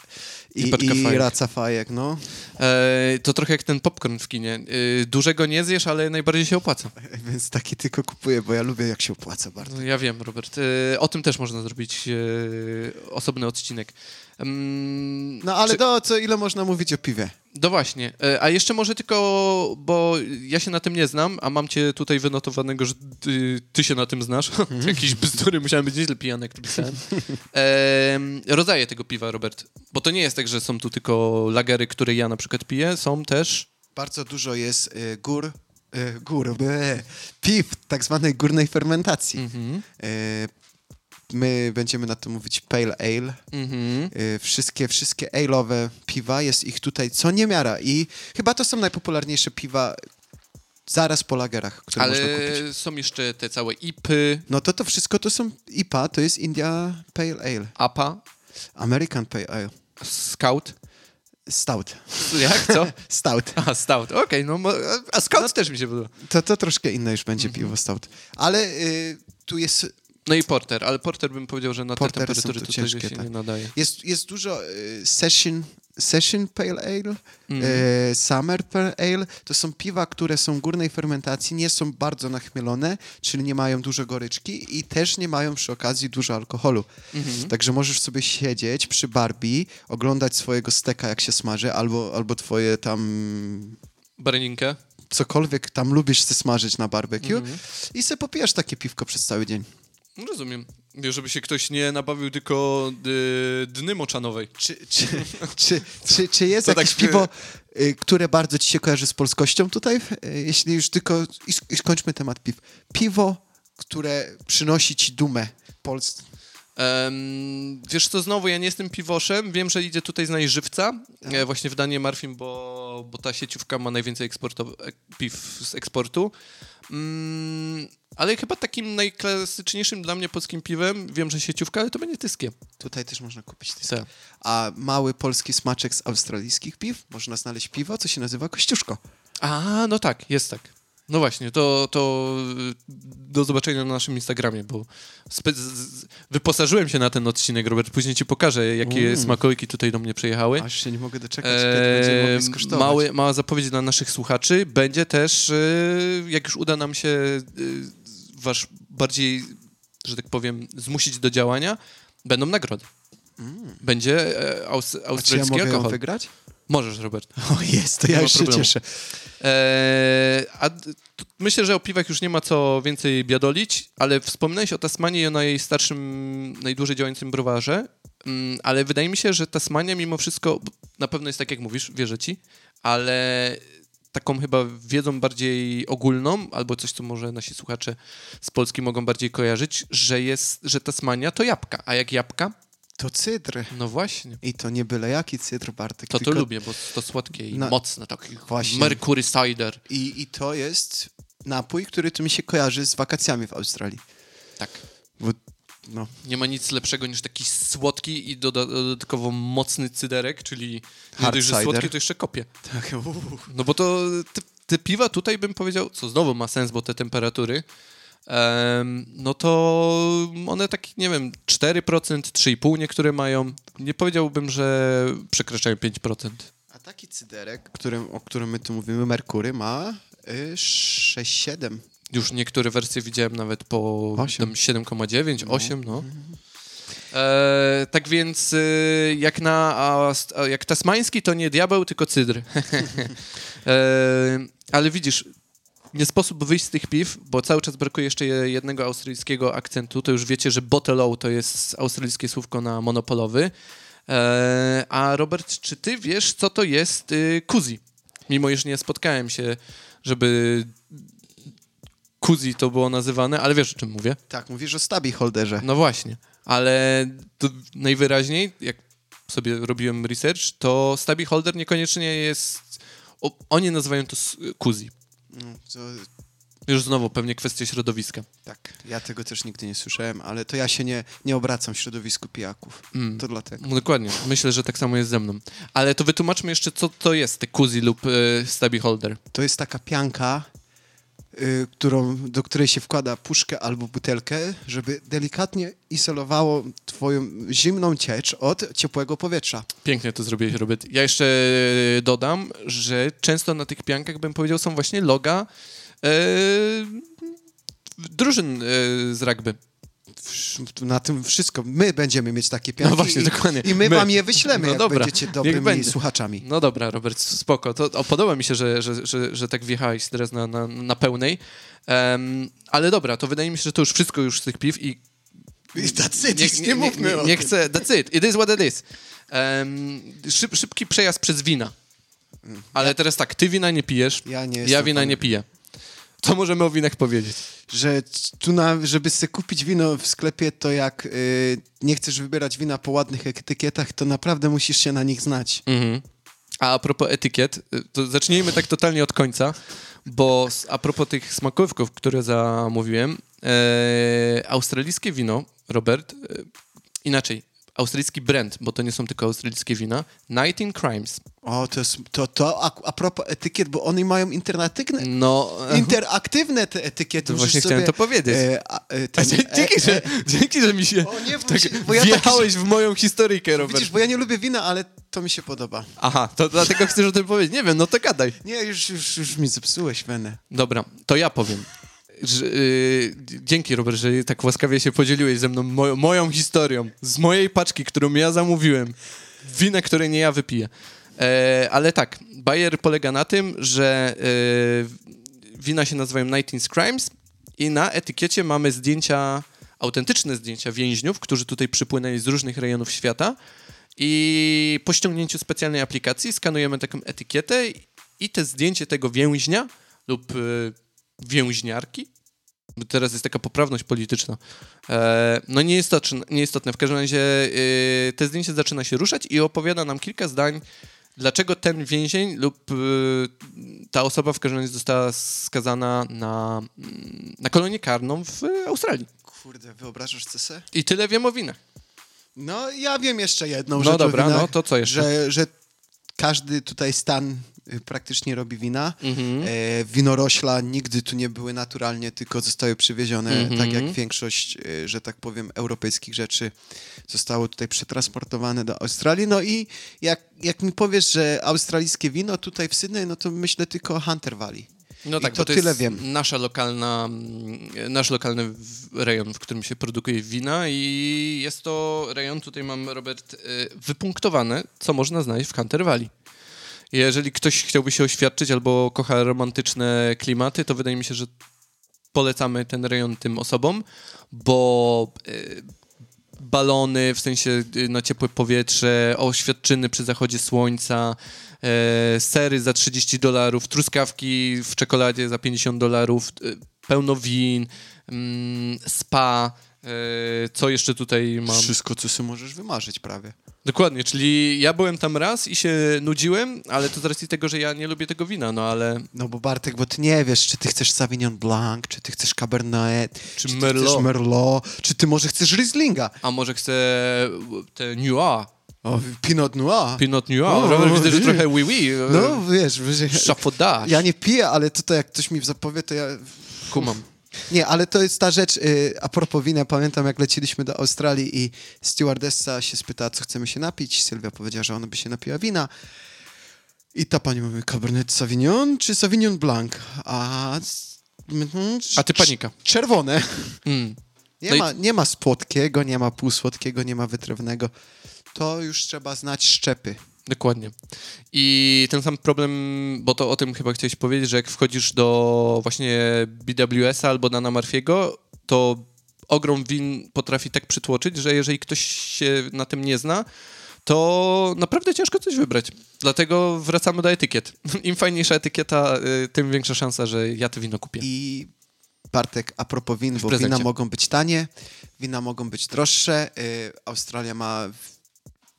Speaker 3: i,
Speaker 2: I
Speaker 3: i
Speaker 2: fajek.
Speaker 3: raca fajek, no.
Speaker 2: E, to trochę jak ten popcorn w kinie. E, dużego nie zjesz, ale najbardziej się opłaca.
Speaker 3: Więc taki tylko kupuję, bo ja lubię jak się opłaca bardzo.
Speaker 2: No, ja wiem, Robert. E, o tym też można zrobić e, osobny odcinek. Mm,
Speaker 3: No ale
Speaker 2: czy-
Speaker 3: do co, ile można mówić o piwie?
Speaker 2: No właśnie. E, a jeszcze może tylko, bo ja się na tym nie znam, a mam cię tutaj wynotowanego, że ty, ty się na tym znasz. Jakieś bzdury, musiałem być nieźle pijany, jak to pisałem. E, rodzaje tego piwa, Robert. Bo to nie jest tak, że są tu tylko lagery, które ja na przykład piję, są też...
Speaker 3: Bardzo dużo jest y, gór, y, gór, piw tak zwanej górnej fermentacji.
Speaker 2: Mhm.
Speaker 3: Y, my będziemy na to mówić pale ale.
Speaker 2: Mhm.
Speaker 3: Y, wszystkie, wszystkie ale'owe piwa, jest ich tutaj co niemiara i chyba to są najpopularniejsze piwa zaraz po lagerach, które można kupić.
Speaker 2: Ale są jeszcze te całe IPy,
Speaker 3: No to to wszystko to są IPA, to jest India Pale Ale,
Speaker 2: APA,
Speaker 3: American Pale Ale,
Speaker 2: Scout.
Speaker 3: Stout,
Speaker 2: Jak, co?
Speaker 3: Stout.
Speaker 2: A, Stout, okej, no, mo- a Scout też mi się podoba.
Speaker 3: To, to troszkę inne już będzie
Speaker 2: Mhm.
Speaker 3: piwo Stout. Ale y, tu jest,
Speaker 2: No i Porter, ale Porter bym powiedział, że na te
Speaker 3: Portery są
Speaker 2: temperatury
Speaker 3: tu
Speaker 2: tutaj
Speaker 3: ciężkie,
Speaker 2: się
Speaker 3: tak.
Speaker 2: nie nadaje.
Speaker 3: jest, jest dużo y, session, session Pale Ale,
Speaker 2: Mhm.
Speaker 3: y, Summer Pale Ale. To są piwa, które są górnej fermentacji, nie są bardzo nachmielone, czyli nie mają dużo goryczki i też nie mają przy okazji dużo alkoholu.
Speaker 2: Mhm.
Speaker 3: Także możesz sobie siedzieć przy Barbie, oglądać swojego steka, jak się smaży, albo, albo twoje tam
Speaker 2: Bareninkę.
Speaker 3: cokolwiek tam lubisz se smażyć na barbecue
Speaker 2: Mhm.
Speaker 3: i se popijasz takie piwko przez cały dzień.
Speaker 2: Rozumiem. Żeby się ktoś nie nabawił tylko y, dny moczanowej.
Speaker 3: Czy, czy, czy, czy, czy jest jakieś
Speaker 2: tak,
Speaker 3: piwo, y, które bardzo ci się kojarzy z polskością tutaj? Y, Jeśli już tylko... I skończmy temat piw. Piwo, które przynosi ci dumę Polsce.
Speaker 2: Em, wiesz co, znowu ja nie jestem piwoszem, wiem, że idzie tutaj znaleźć żywca, e, właśnie w Danie Marfim, bo, bo ta sieciówka ma najwięcej eksporto- ek- piw z eksportu. Mm, ale chyba takim najklasyczniejszym dla mnie polskim piwem, wiem, że sieciówka, ale to będzie tyskie.
Speaker 3: Tutaj też można kupić tysk.
Speaker 2: Tak.
Speaker 3: A mały polski smaczek z australijskich piw można znaleźć piwo, co się nazywa kościuszko.
Speaker 2: A, no tak, jest tak. No właśnie, to, to y, do zobaczenia na naszym Instagramie, bo wyposażyłem się na ten odcinek, Robert. Później ci pokażę, jakie
Speaker 3: Mm.
Speaker 2: smakołyki tutaj do mnie przyjechały.
Speaker 3: Aż się nie mogę doczekać, kiedy będziemy mogli
Speaker 2: Eee,
Speaker 3: skosztować.
Speaker 2: mały, mała zapowiedź dla naszych słuchaczy. Będzie też, e, jak już uda nam się e, wasz bardziej, że tak powiem, zmusić do działania, będą nagrody. Będzie e, aus,
Speaker 3: Mm. A czy ja
Speaker 2: australijski
Speaker 3: mogę
Speaker 2: alkohol.
Speaker 3: wygrać?
Speaker 2: Możesz, Robert.
Speaker 3: O jest, to
Speaker 2: Nie
Speaker 3: ja już się cieszę.
Speaker 2: Eee, a myślę, że o piwach już nie ma co więcej biadolić, ale wspomniałeś o Tasmanii i o najstarszym, najdłużej działającym browarze, mm, ale wydaje mi się, że Tasmania mimo wszystko, na pewno jest tak jak mówisz, wierzę ci, ale taką chyba wiedzą bardziej ogólną, albo coś, co może nasi słuchacze z Polski mogą bardziej kojarzyć, że jest, że Tasmania to jabłka, a jak jabłka,
Speaker 3: to cydr.
Speaker 2: No właśnie.
Speaker 3: I to nie byle jaki cydr, Bartek.
Speaker 2: To to
Speaker 3: tylko-
Speaker 2: lubię, bo to słodkie i
Speaker 3: Na-
Speaker 2: mocne, taki
Speaker 3: Właśnie.
Speaker 2: Mercury Cider.
Speaker 3: I, I to jest napój, który tu mi się kojarzy z wakacjami w Australii.
Speaker 2: Tak.
Speaker 3: Bo, no,
Speaker 2: Nie ma nic lepszego niż taki słodki i doda- dodatkowo mocny cyderek, czyli nie dość, że słodkie, to jeszcze kopie.
Speaker 3: tak,
Speaker 2: No bo to te, te piwa tutaj bym powiedział, co znowu ma sens, bo te temperatury, em, no to one tak, nie wiem, 4%, 3,5% niektóre mają. Nie powiedziałbym, że przekraczają 5%.
Speaker 3: A taki cyderek, którym, o którym my tu mówimy, Merkury, ma y, 6-7.
Speaker 2: Już niektóre wersje widziałem nawet po
Speaker 3: Osiem.
Speaker 2: tam 7,9, 8, no. E, tak więc y, jak na a, a jak tasmański to nie diabeł, tylko cydr. e, ale widzisz, nie sposób wyjść z tych piw, bo cały czas brakuje jeszcze je- jednego australijskiego akcentu. To już wiecie, że bottle to jest australijskie słówko na monopolowy. E, a Robert, czy ty wiesz, co to jest y, kuzi? Mimo iż nie spotkałem się, żeby kuzi to było nazywane, ale wiesz o czym mówię.
Speaker 3: Tak, mówisz o stabi holderze.
Speaker 2: No właśnie, ale najwyraźniej, jak sobie robiłem research, to Stabi Holder niekoniecznie jest. O, oni nazywają to kuzi.
Speaker 3: No, to,
Speaker 2: Już znowu pewnie kwestia środowiska.
Speaker 3: tak, ja tego też nigdy nie słyszałem, ale to ja się nie, nie obracam w środowisku pijaków.
Speaker 2: Mm.
Speaker 3: To dlatego.
Speaker 2: No Dokładnie, myślę, że tak samo jest ze mną. Ale to wytłumaczmy jeszcze, co to jest te kuzi lub e, Stabi Holder.
Speaker 3: To jest taka pianka, y, którą, do której się wkłada puszkę albo butelkę, żeby delikatnie izolowało twoją zimną ciecz od ciepłego powietrza.
Speaker 2: Pięknie to zrobiłeś, Robert. Ja jeszcze dodam, że często na tych piankach, bym powiedział, są właśnie loga e, drużyn e, z rugby.
Speaker 3: Na tym wszystko. My będziemy mieć takie pianki
Speaker 2: No właśnie,
Speaker 3: i,
Speaker 2: dokładnie.
Speaker 3: i my,
Speaker 2: My.
Speaker 3: wam je wyślemy,
Speaker 2: No
Speaker 3: jak
Speaker 2: dobra,
Speaker 3: będziecie dobrymi słuchaczami.
Speaker 2: No dobra, Robert, spoko. To, o, podoba mi się, że, że, że, że tak wjechałeś teraz na, na, na pełnej. Em, ale dobra, to wydaje mi się, że to już wszystko już z tych piw I
Speaker 3: That's it, nic nie, mówmy
Speaker 2: nie,
Speaker 3: o
Speaker 2: nie
Speaker 3: tym.
Speaker 2: chcę, that's it, it is what it is. Em, szyb, szybki przejazd przez wina. Ale teraz tak, ty wina nie pijesz,
Speaker 3: Ja nie
Speaker 2: ja wina
Speaker 3: fanem.
Speaker 2: nie piję. Co możemy o winach powiedzieć?
Speaker 3: Że tu, na, żeby sobie kupić wino w sklepie, to jak y, nie chcesz wybierać wina po ładnych etykietach, to naprawdę musisz się na nich znać.
Speaker 2: Mhm. A a propos etykiet, y, to zacznijmy tak totalnie od końca, bo a propos tych smakówków, które zamówiłem, e, australijskie wino, Robert, e, inaczej, australijski brand, bo to nie są tylko australijskie wina, Night in Crimes.
Speaker 3: O, to jest, to, to a, a propos etykiet, bo one mają interaktywne,
Speaker 2: No, e,
Speaker 3: interaktywne te etykiety.
Speaker 2: To właśnie chciałem
Speaker 3: sobie,
Speaker 2: to powiedzieć.
Speaker 3: E, a, e,
Speaker 2: a
Speaker 3: ten,
Speaker 2: dzie- dzięki,
Speaker 3: e,
Speaker 2: że, dzięki, że mi się
Speaker 3: O nie,
Speaker 2: tak
Speaker 3: się- bo ja
Speaker 2: wjechałeś w moją historyjkę, Robert.
Speaker 3: Widzisz, bo ja nie lubię wina, ale to mi się podoba.
Speaker 2: Aha, to dlatego chcesz o tym powiedzieć. Nie wiem, no to gadaj.
Speaker 3: Nie, już, już, już mi zepsułeś wenę.
Speaker 2: Dobra, to ja powiem. Że, yy, dzięki, Robert, że tak łaskawie się podzieliłeś ze mną moją, moją historią z mojej paczki, którą ja zamówiłem. Wina, które nie ja wypiję. E, ale tak, Bayer polega na tym, że e, wina się nazywają Nineteen Crimes i na etykiecie mamy zdjęcia, autentyczne zdjęcia więźniów, którzy tutaj przypłynęli z różnych rejonów świata i po ściągnięciu specjalnej aplikacji skanujemy taką etykietę i te zdjęcie tego więźnia lub e, więźniarki, bo teraz jest taka poprawność polityczna, e, no nieistotne, nieistotne. W każdym razie e, te zdjęcie zaczyna się ruszać i opowiada nam kilka zdań, dlaczego ten więzień lub e, ta osoba w każdym razie została skazana na, mm, na kolonię karną w Australii.
Speaker 3: Kurde, wyobrażasz se?
Speaker 2: I tyle wiem o winach.
Speaker 3: No, ja wiem jeszcze jedną
Speaker 2: No
Speaker 3: rzecz o
Speaker 2: dobra,
Speaker 3: winach,
Speaker 2: no to co jeszcze?
Speaker 3: Że, że każdy tutaj stan praktycznie robi wina.
Speaker 2: Mhm.
Speaker 3: E, winorośla nigdy tu nie były naturalnie, tylko zostały przywiezione,
Speaker 2: Mhm.
Speaker 3: tak jak większość, e, że tak powiem, europejskich rzeczy zostało tutaj przetransportowane do Australii. No i jak, jak mi powiesz, że australijskie wino tutaj w Sydney, no to myślę tylko o Hunter Valley.
Speaker 2: No
Speaker 3: I
Speaker 2: tak,
Speaker 3: to
Speaker 2: to
Speaker 3: tyle
Speaker 2: jest
Speaker 3: wiem.
Speaker 2: nasza lokalna, nasz lokalny rejon, w którym się produkuje wina i jest to rejon, tutaj mam, Robert, y, wypunktowane, co można znaleźć w Hunter Valley. Jeżeli ktoś chciałby się oświadczyć albo kocha romantyczne klimaty, to wydaje mi się, że polecamy ten rejon tym osobom, bo y, balony, w sensie y, na ciepłe powietrze, oświadczyny przy zachodzie słońca, e, sery za 30 dolarów, truskawki w czekoladzie za 50 dolarów, e, pełno win, mm, spa, E, co jeszcze tutaj mam?
Speaker 3: Wszystko, co sobie możesz wymarzyć prawie.
Speaker 2: Dokładnie, czyli ja byłem tam raz i się nudziłem, ale to z racji tego, że ja nie lubię tego wina, no ale...
Speaker 3: No bo Bartek, bo ty nie wiesz, czy ty chcesz Sauvignon Blanc, czy ty chcesz Cabernet,
Speaker 2: Czy
Speaker 3: ty
Speaker 2: Merlot.
Speaker 3: chcesz Merlot, czy ty może chcesz Rieslinga.
Speaker 2: A może chcę te Noir,
Speaker 3: O, Pinot Noir.
Speaker 2: Pinot Noir,
Speaker 3: O,
Speaker 2: Robert, widzę, że trochę oui oui,
Speaker 3: No wiesz, wiesz
Speaker 2: Chafaudage,
Speaker 3: ja nie piję, ale tutaj jak ktoś mi zapowie, to ja...
Speaker 2: kumam.
Speaker 3: Nie, ale to jest ta rzecz, y, a propos wina, pamiętam jak leciliśmy do Australii i stewardessa się spytała, co chcemy się napić. Sylwia powiedziała, że ona by się napiła wina. I ta pani mówi, Cabernet Sauvignon czy Sauvignon Blanc? A, mhm,
Speaker 2: A ty panika.
Speaker 3: Czerwone.
Speaker 2: Mm.
Speaker 3: Nie,
Speaker 2: No i-
Speaker 3: ma, nie ma słodkiego, nie ma półsłodkiego, nie ma wytrawnego. To już trzeba znać szczepy.
Speaker 2: Dokładnie. I ten sam problem, bo to o tym chyba chciałeś powiedzieć, że jak wchodzisz do właśnie BWS-a albo Dana Marfiego, to ogrom win potrafi tak przytłoczyć, że jeżeli ktoś się na tym nie zna, to naprawdę ciężko coś wybrać. Dlatego wracamy do etykiet. Im fajniejsza etykieta, y, tym większa szansa, że ja to wino kupię.
Speaker 3: I Bartek, a propos win, bo wina mogą być tanie, wina mogą być droższe. Y, Australia ma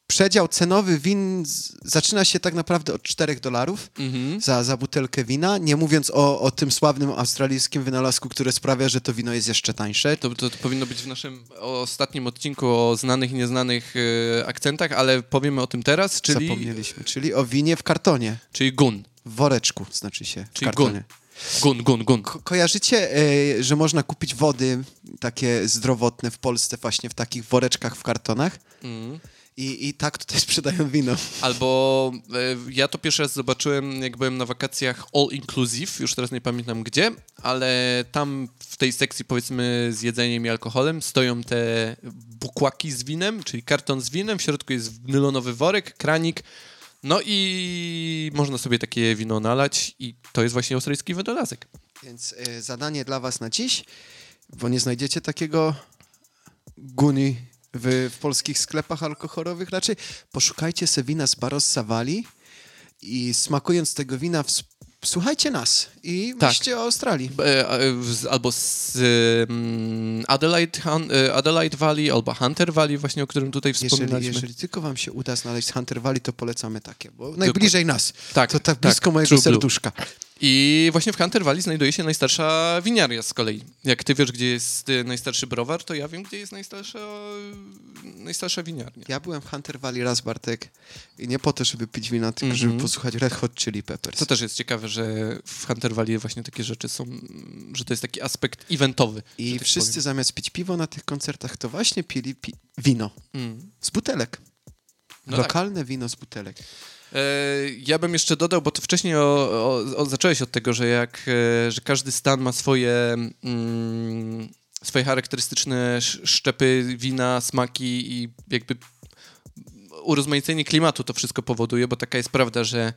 Speaker 3: przedział cenowy win zaczyna się tak naprawdę od 4 dolarów
Speaker 2: Mhm.
Speaker 3: za, za butelkę wina, nie mówiąc o, o tym sławnym australijskim wynalazku, które sprawia, że to wino jest jeszcze tańsze.
Speaker 2: To, to, to powinno być w naszym ostatnim odcinku o znanych i nieznanych y, akcentach, ale powiemy o tym teraz, czyli,
Speaker 3: Zapomnieliśmy, czyli o winie w kartonie,
Speaker 2: czyli gun.
Speaker 3: w woreczku znaczy się, w
Speaker 2: Czyli
Speaker 3: kartonie.
Speaker 2: gun. Gun, gun, gun.
Speaker 3: Ko- kojarzycie, e, że można kupić wody takie zdrowotne w Polsce właśnie w takich woreczkach w kartonach?
Speaker 2: Mm.
Speaker 3: I, I tak tutaj sprzedają wino.
Speaker 2: Albo e, ja to pierwszy raz zobaczyłem, jak byłem na wakacjach all inclusive, już teraz nie pamiętam gdzie, ale tam w tej sekcji powiedzmy z jedzeniem i alkoholem stoją te bukłaki z winem, czyli karton z winem, w środku jest nylonowy worek, kranik, no i można sobie takie wino nalać i to jest właśnie australijski wynalazek.
Speaker 3: Więc e, zadanie dla was na dziś, bo nie znajdziecie takiego guni w, w polskich sklepach alkoholowych raczej. Poszukajcie se wina z Barossa Valley i smakując tego wina słuchajcie nas i
Speaker 2: Tak.
Speaker 3: myślcie o Australii.
Speaker 2: E, e, albo z Adelaide, e, Adelaide Valley, albo Hunter Valley, właśnie o którym tutaj
Speaker 3: Jeżeli,
Speaker 2: wspominaliśmy.
Speaker 3: jeżeli tylko wam się uda znaleźć Hunter Valley, to polecamy takie, bo najbliżej nas.
Speaker 2: Tak,
Speaker 3: to tak
Speaker 2: tak,
Speaker 3: blisko mojego
Speaker 2: True Blue. I właśnie w Hunter Valley znajduje się najstarsza winiaria z kolei. Jak ty wiesz, gdzie jest y, najstarszy browar, to ja wiem, gdzie jest najstarsza, najstarsza winiarnia.
Speaker 3: Ja byłem w Hunter Valley raz, Bartek, i nie po to, żeby pić wina, tylko
Speaker 2: Mhm.
Speaker 3: żeby posłuchać Red Hot Chili Peppers.
Speaker 2: To też jest ciekawe, że w Hunter Valley właśnie takie rzeczy są, że to jest taki aspekt eventowy.
Speaker 3: I
Speaker 2: tak
Speaker 3: wszyscy
Speaker 2: powiem.
Speaker 3: zamiast pić piwo na tych koncertach, to właśnie pili pi- wino
Speaker 2: Mm.
Speaker 3: z butelek.
Speaker 2: No tak.
Speaker 3: Lokalne wino z butelek.
Speaker 2: E, Ja bym jeszcze dodał, bo to wcześniej o, o, o, zacząłeś od tego, że jak, e, że każdy stan ma swoje, mm, swoje charakterystyczne sz- szczepy wina, smaki i jakby urozmaicenie klimatu to wszystko powoduje, bo taka jest prawda, że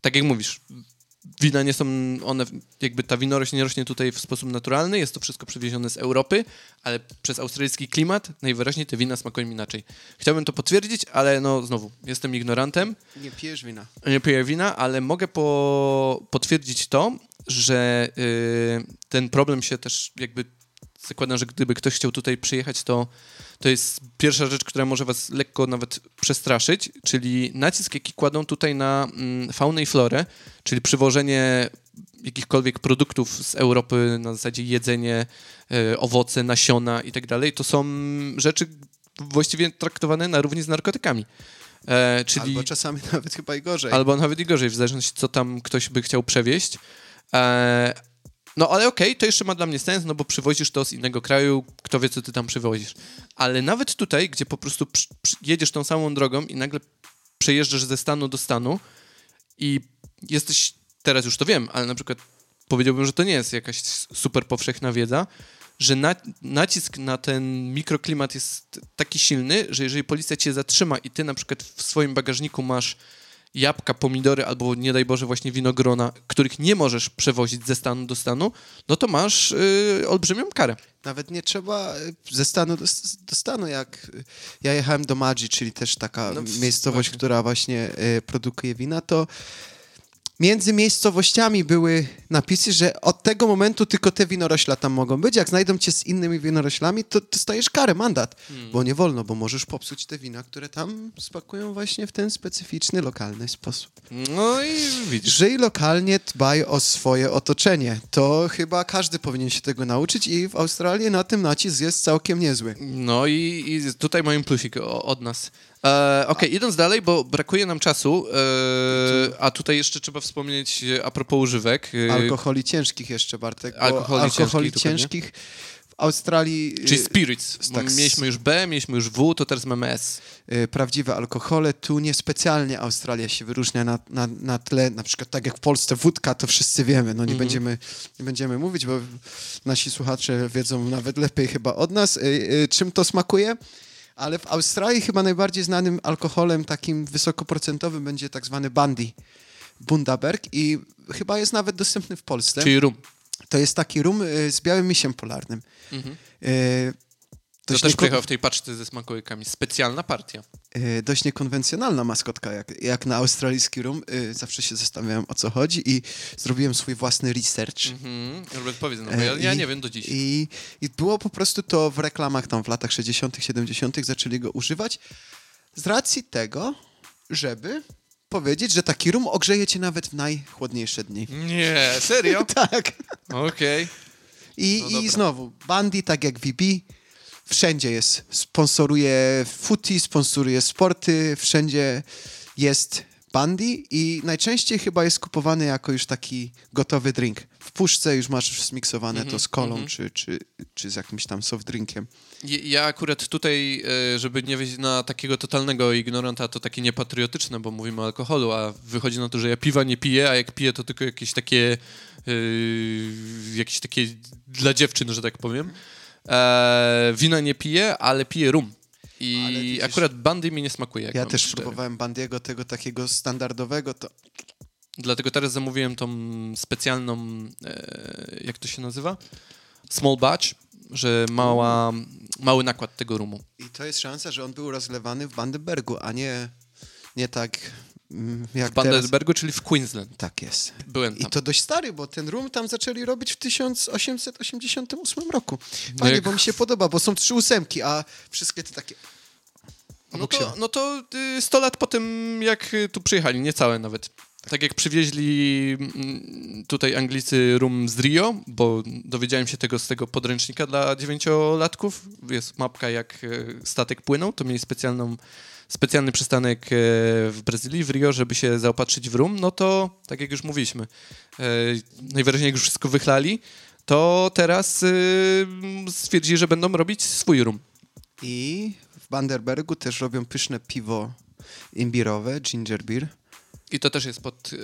Speaker 2: tak jak mówisz, wina nie są one, jakby ta winorośl nie rośnie tutaj w sposób naturalny, jest to wszystko przywiezione z Europy, ale przez australijski klimat najwyraźniej te wina smakują inaczej. Chciałbym to potwierdzić, ale no znowu, jestem ignorantem,
Speaker 3: Nie pijesz wina.
Speaker 2: nie piję wina, ale mogę po, potwierdzić to, że y, ten problem się też jakby zakładam, że gdyby ktoś chciał tutaj przyjechać, to to jest pierwsza rzecz, która może was lekko nawet przestraszyć, czyli nacisk, jaki kładą tutaj na mm, faunę i florę, czyli przywożenie jakichkolwiek produktów z Europy na zasadzie jedzenie, e, owoce, nasiona i tak dalej, to są rzeczy właściwie traktowane na równi z narkotykami. E, czyli...
Speaker 3: Albo czasami nawet chyba i gorzej.
Speaker 2: Albo nawet i gorzej, w zależności co tam ktoś by chciał przewieźć. E, no ale okej, to jeszcze ma dla mnie sens, no bo przywozisz to z innego kraju, kto wie, co ty tam przywozisz. Ale nawet tutaj, gdzie po prostu jedziesz tą samą drogą i nagle przejeżdżasz ze stanu do stanu i jesteś, teraz już to wiem, ale na przykład powiedziałbym, że to nie jest jakaś super powszechna wiedza, że na, nacisk na ten mikroklimat jest taki silny, że jeżeli policja cię zatrzyma i ty na przykład w swoim bagażniku masz jabłka, pomidory albo nie daj Boże właśnie winogrona, których nie możesz przewozić ze stanu do stanu, no to masz yy, olbrzymią karę.
Speaker 3: Nawet nie trzeba e, ze stanu do, do stanu, jak e, ja jechałem do Madzi, czyli też taka
Speaker 2: No,
Speaker 3: miejscowość,
Speaker 2: właśnie.
Speaker 3: która właśnie e, produkuje wina, to między miejscowościami były napisy, że od tego momentu tylko te winorośla tam mogą być. Jak znajdą cię z innymi winoroślami, to dostajesz karę, mandat. Bo nie wolno, bo możesz popsuć te wina, które tam spakują właśnie w ten specyficzny, lokalny sposób.
Speaker 2: No i widzisz.
Speaker 3: Żyj lokalnie, dbaj o swoje otoczenie. To chyba każdy powinien się tego nauczyć i w Australii na tym nacisk jest całkiem niezły.
Speaker 2: No i, i tutaj mają plusik od nas. E, Okej, idąc dalej, bo brakuje nam czasu, e, a tutaj jeszcze trzeba wspomnieć e, a propos używek.
Speaker 3: Alkoholi ciężkich jeszcze, Bartek.
Speaker 2: Alkoholi
Speaker 3: alkoholi
Speaker 2: ciężkich,
Speaker 3: w Australii...
Speaker 2: Czyli spirits.
Speaker 3: tak,
Speaker 2: Mieliśmy już B, mieliśmy już W, to teraz mamy S.
Speaker 3: prawdziwe alkohole. Tu niespecjalnie Australia się wyróżnia na, na, na tle, na przykład tak jak w Polsce wódka, to wszyscy wiemy, no nie,
Speaker 2: Mhm.
Speaker 3: będziemy, nie będziemy mówić, bo nasi słuchacze wiedzą nawet lepiej chyba od nas, czym to smakuje. Ale w Australii chyba najbardziej znanym alkoholem takim wysokoprocentowym będzie tak zwany Bandy, Bundaberg i chyba jest nawet dostępny w Polsce.
Speaker 2: Czyli rum.
Speaker 3: To jest taki rum y, z białym misiem polarnym.
Speaker 2: Mhm. To też
Speaker 3: nieko-
Speaker 2: przyjechał w tej paczce ze smakołykami. Specjalna partia.
Speaker 3: y, dość niekonwencjonalna maskotka, jak, jak na australijski rum. Y, zawsze się zastanawiałem, o co chodzi i zrobiłem swój własny research.
Speaker 2: Mhm. Robert, powiedz, no bo ja,
Speaker 3: E,
Speaker 2: ja nie wiem do dziś.
Speaker 3: I, I było po prostu to w reklamach tam w latach 60., 70. zaczęli go używać z racji tego, żeby powiedzieć, że taki rum ogrzeje cię nawet w najchłodniejsze dni.
Speaker 2: Nie, serio?
Speaker 3: tak.
Speaker 2: Okej.
Speaker 3: I,
Speaker 2: No
Speaker 3: I znowu, Bandy, tak jak VB, wszędzie jest. Sponsoruje footy, sponsoruje sporty, wszędzie jest Bandy i najczęściej chyba jest kupowany jako już taki gotowy drink. W puszce już masz zmiksowane
Speaker 2: Mhm,
Speaker 3: to z kolą czy, czy, czy z jakimś tam soft drinkiem.
Speaker 2: Ja- akurat tutaj, e, żeby nie wyjść na takiego totalnego ignoranta, to takie niepatriotyczne, bo mówimy o alkoholu, a wychodzi na to, że ja piwa nie piję, a jak piję, to tylko jakieś takie, e, jakieś takie dla dziewczyn, że tak powiem. E, wina nie piję, ale piję rum. I
Speaker 3: widzisz-
Speaker 2: akurat bandy mi nie smakuje.
Speaker 3: Ja też
Speaker 2: szczery.
Speaker 3: próbowałem Bandiego, tego takiego standardowego, to
Speaker 2: Dlatego teraz zamówiłem tą specjalną, e, jak to się nazywa? Small batch, że mała, mały nakład tego rumu.
Speaker 3: i to jest szansa, że on był rozlewany w Bandenbergu, a nie, nie tak jak
Speaker 2: W
Speaker 3: teraz.
Speaker 2: Bandersbergu, czyli w Queensland.
Speaker 3: Tak jest.
Speaker 2: Byłem
Speaker 3: I
Speaker 2: tam.
Speaker 3: to dość stary, bo ten rum tam zaczęli robić w 1888 roku.
Speaker 2: No
Speaker 3: Fajnie,
Speaker 2: jak-
Speaker 3: bo mi się podoba, bo są trzy ósemki, a wszystkie te takie...
Speaker 2: No to, no to y, 100 lat po tym, jak y, tu przyjechali, niecałe nawet. Tak jak przywieźli mm, tutaj Anglicy rum z Rio, bo dowiedziałem się tego z tego podręcznika dla dziewięciolatków. Jest mapka, jak y, statek płynął, to mieli specjalną, specjalny przystanek y, w Brazylii, w Rio, żeby się zaopatrzyć w rum. No to, tak jak już mówiliśmy, y, najwyraźniej jak już wszystko wychlali, to teraz y, stwierdzili, że będą robić swój rum.
Speaker 3: I w Banderbergu też robią pyszne piwo imbirowe, ginger beer,
Speaker 2: I to też jest pod y,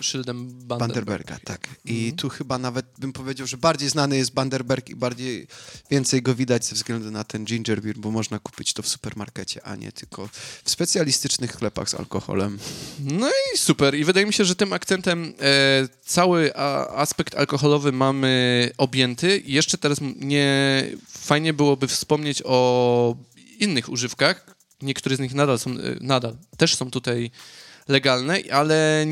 Speaker 2: szyldem Banderberga.
Speaker 3: Banderberga, tak. I
Speaker 2: Mhm.
Speaker 3: tu chyba nawet bym powiedział, że bardziej znany jest Banderberg i bardziej więcej go widać ze względu na ten ginger beer, bo można kupić to w supermarkecie, a nie tylko w specjalistycznych sklepach z alkoholem.
Speaker 2: No i super. I wydaje mi się, że tym akcentem e, cały a, aspekt alkoholowy mamy objęty. I jeszcze teraz nie fajnie byłoby wspomnieć o innych używkach. Niektóre z nich nadal są, e, nadal też są tutaj legalne, ale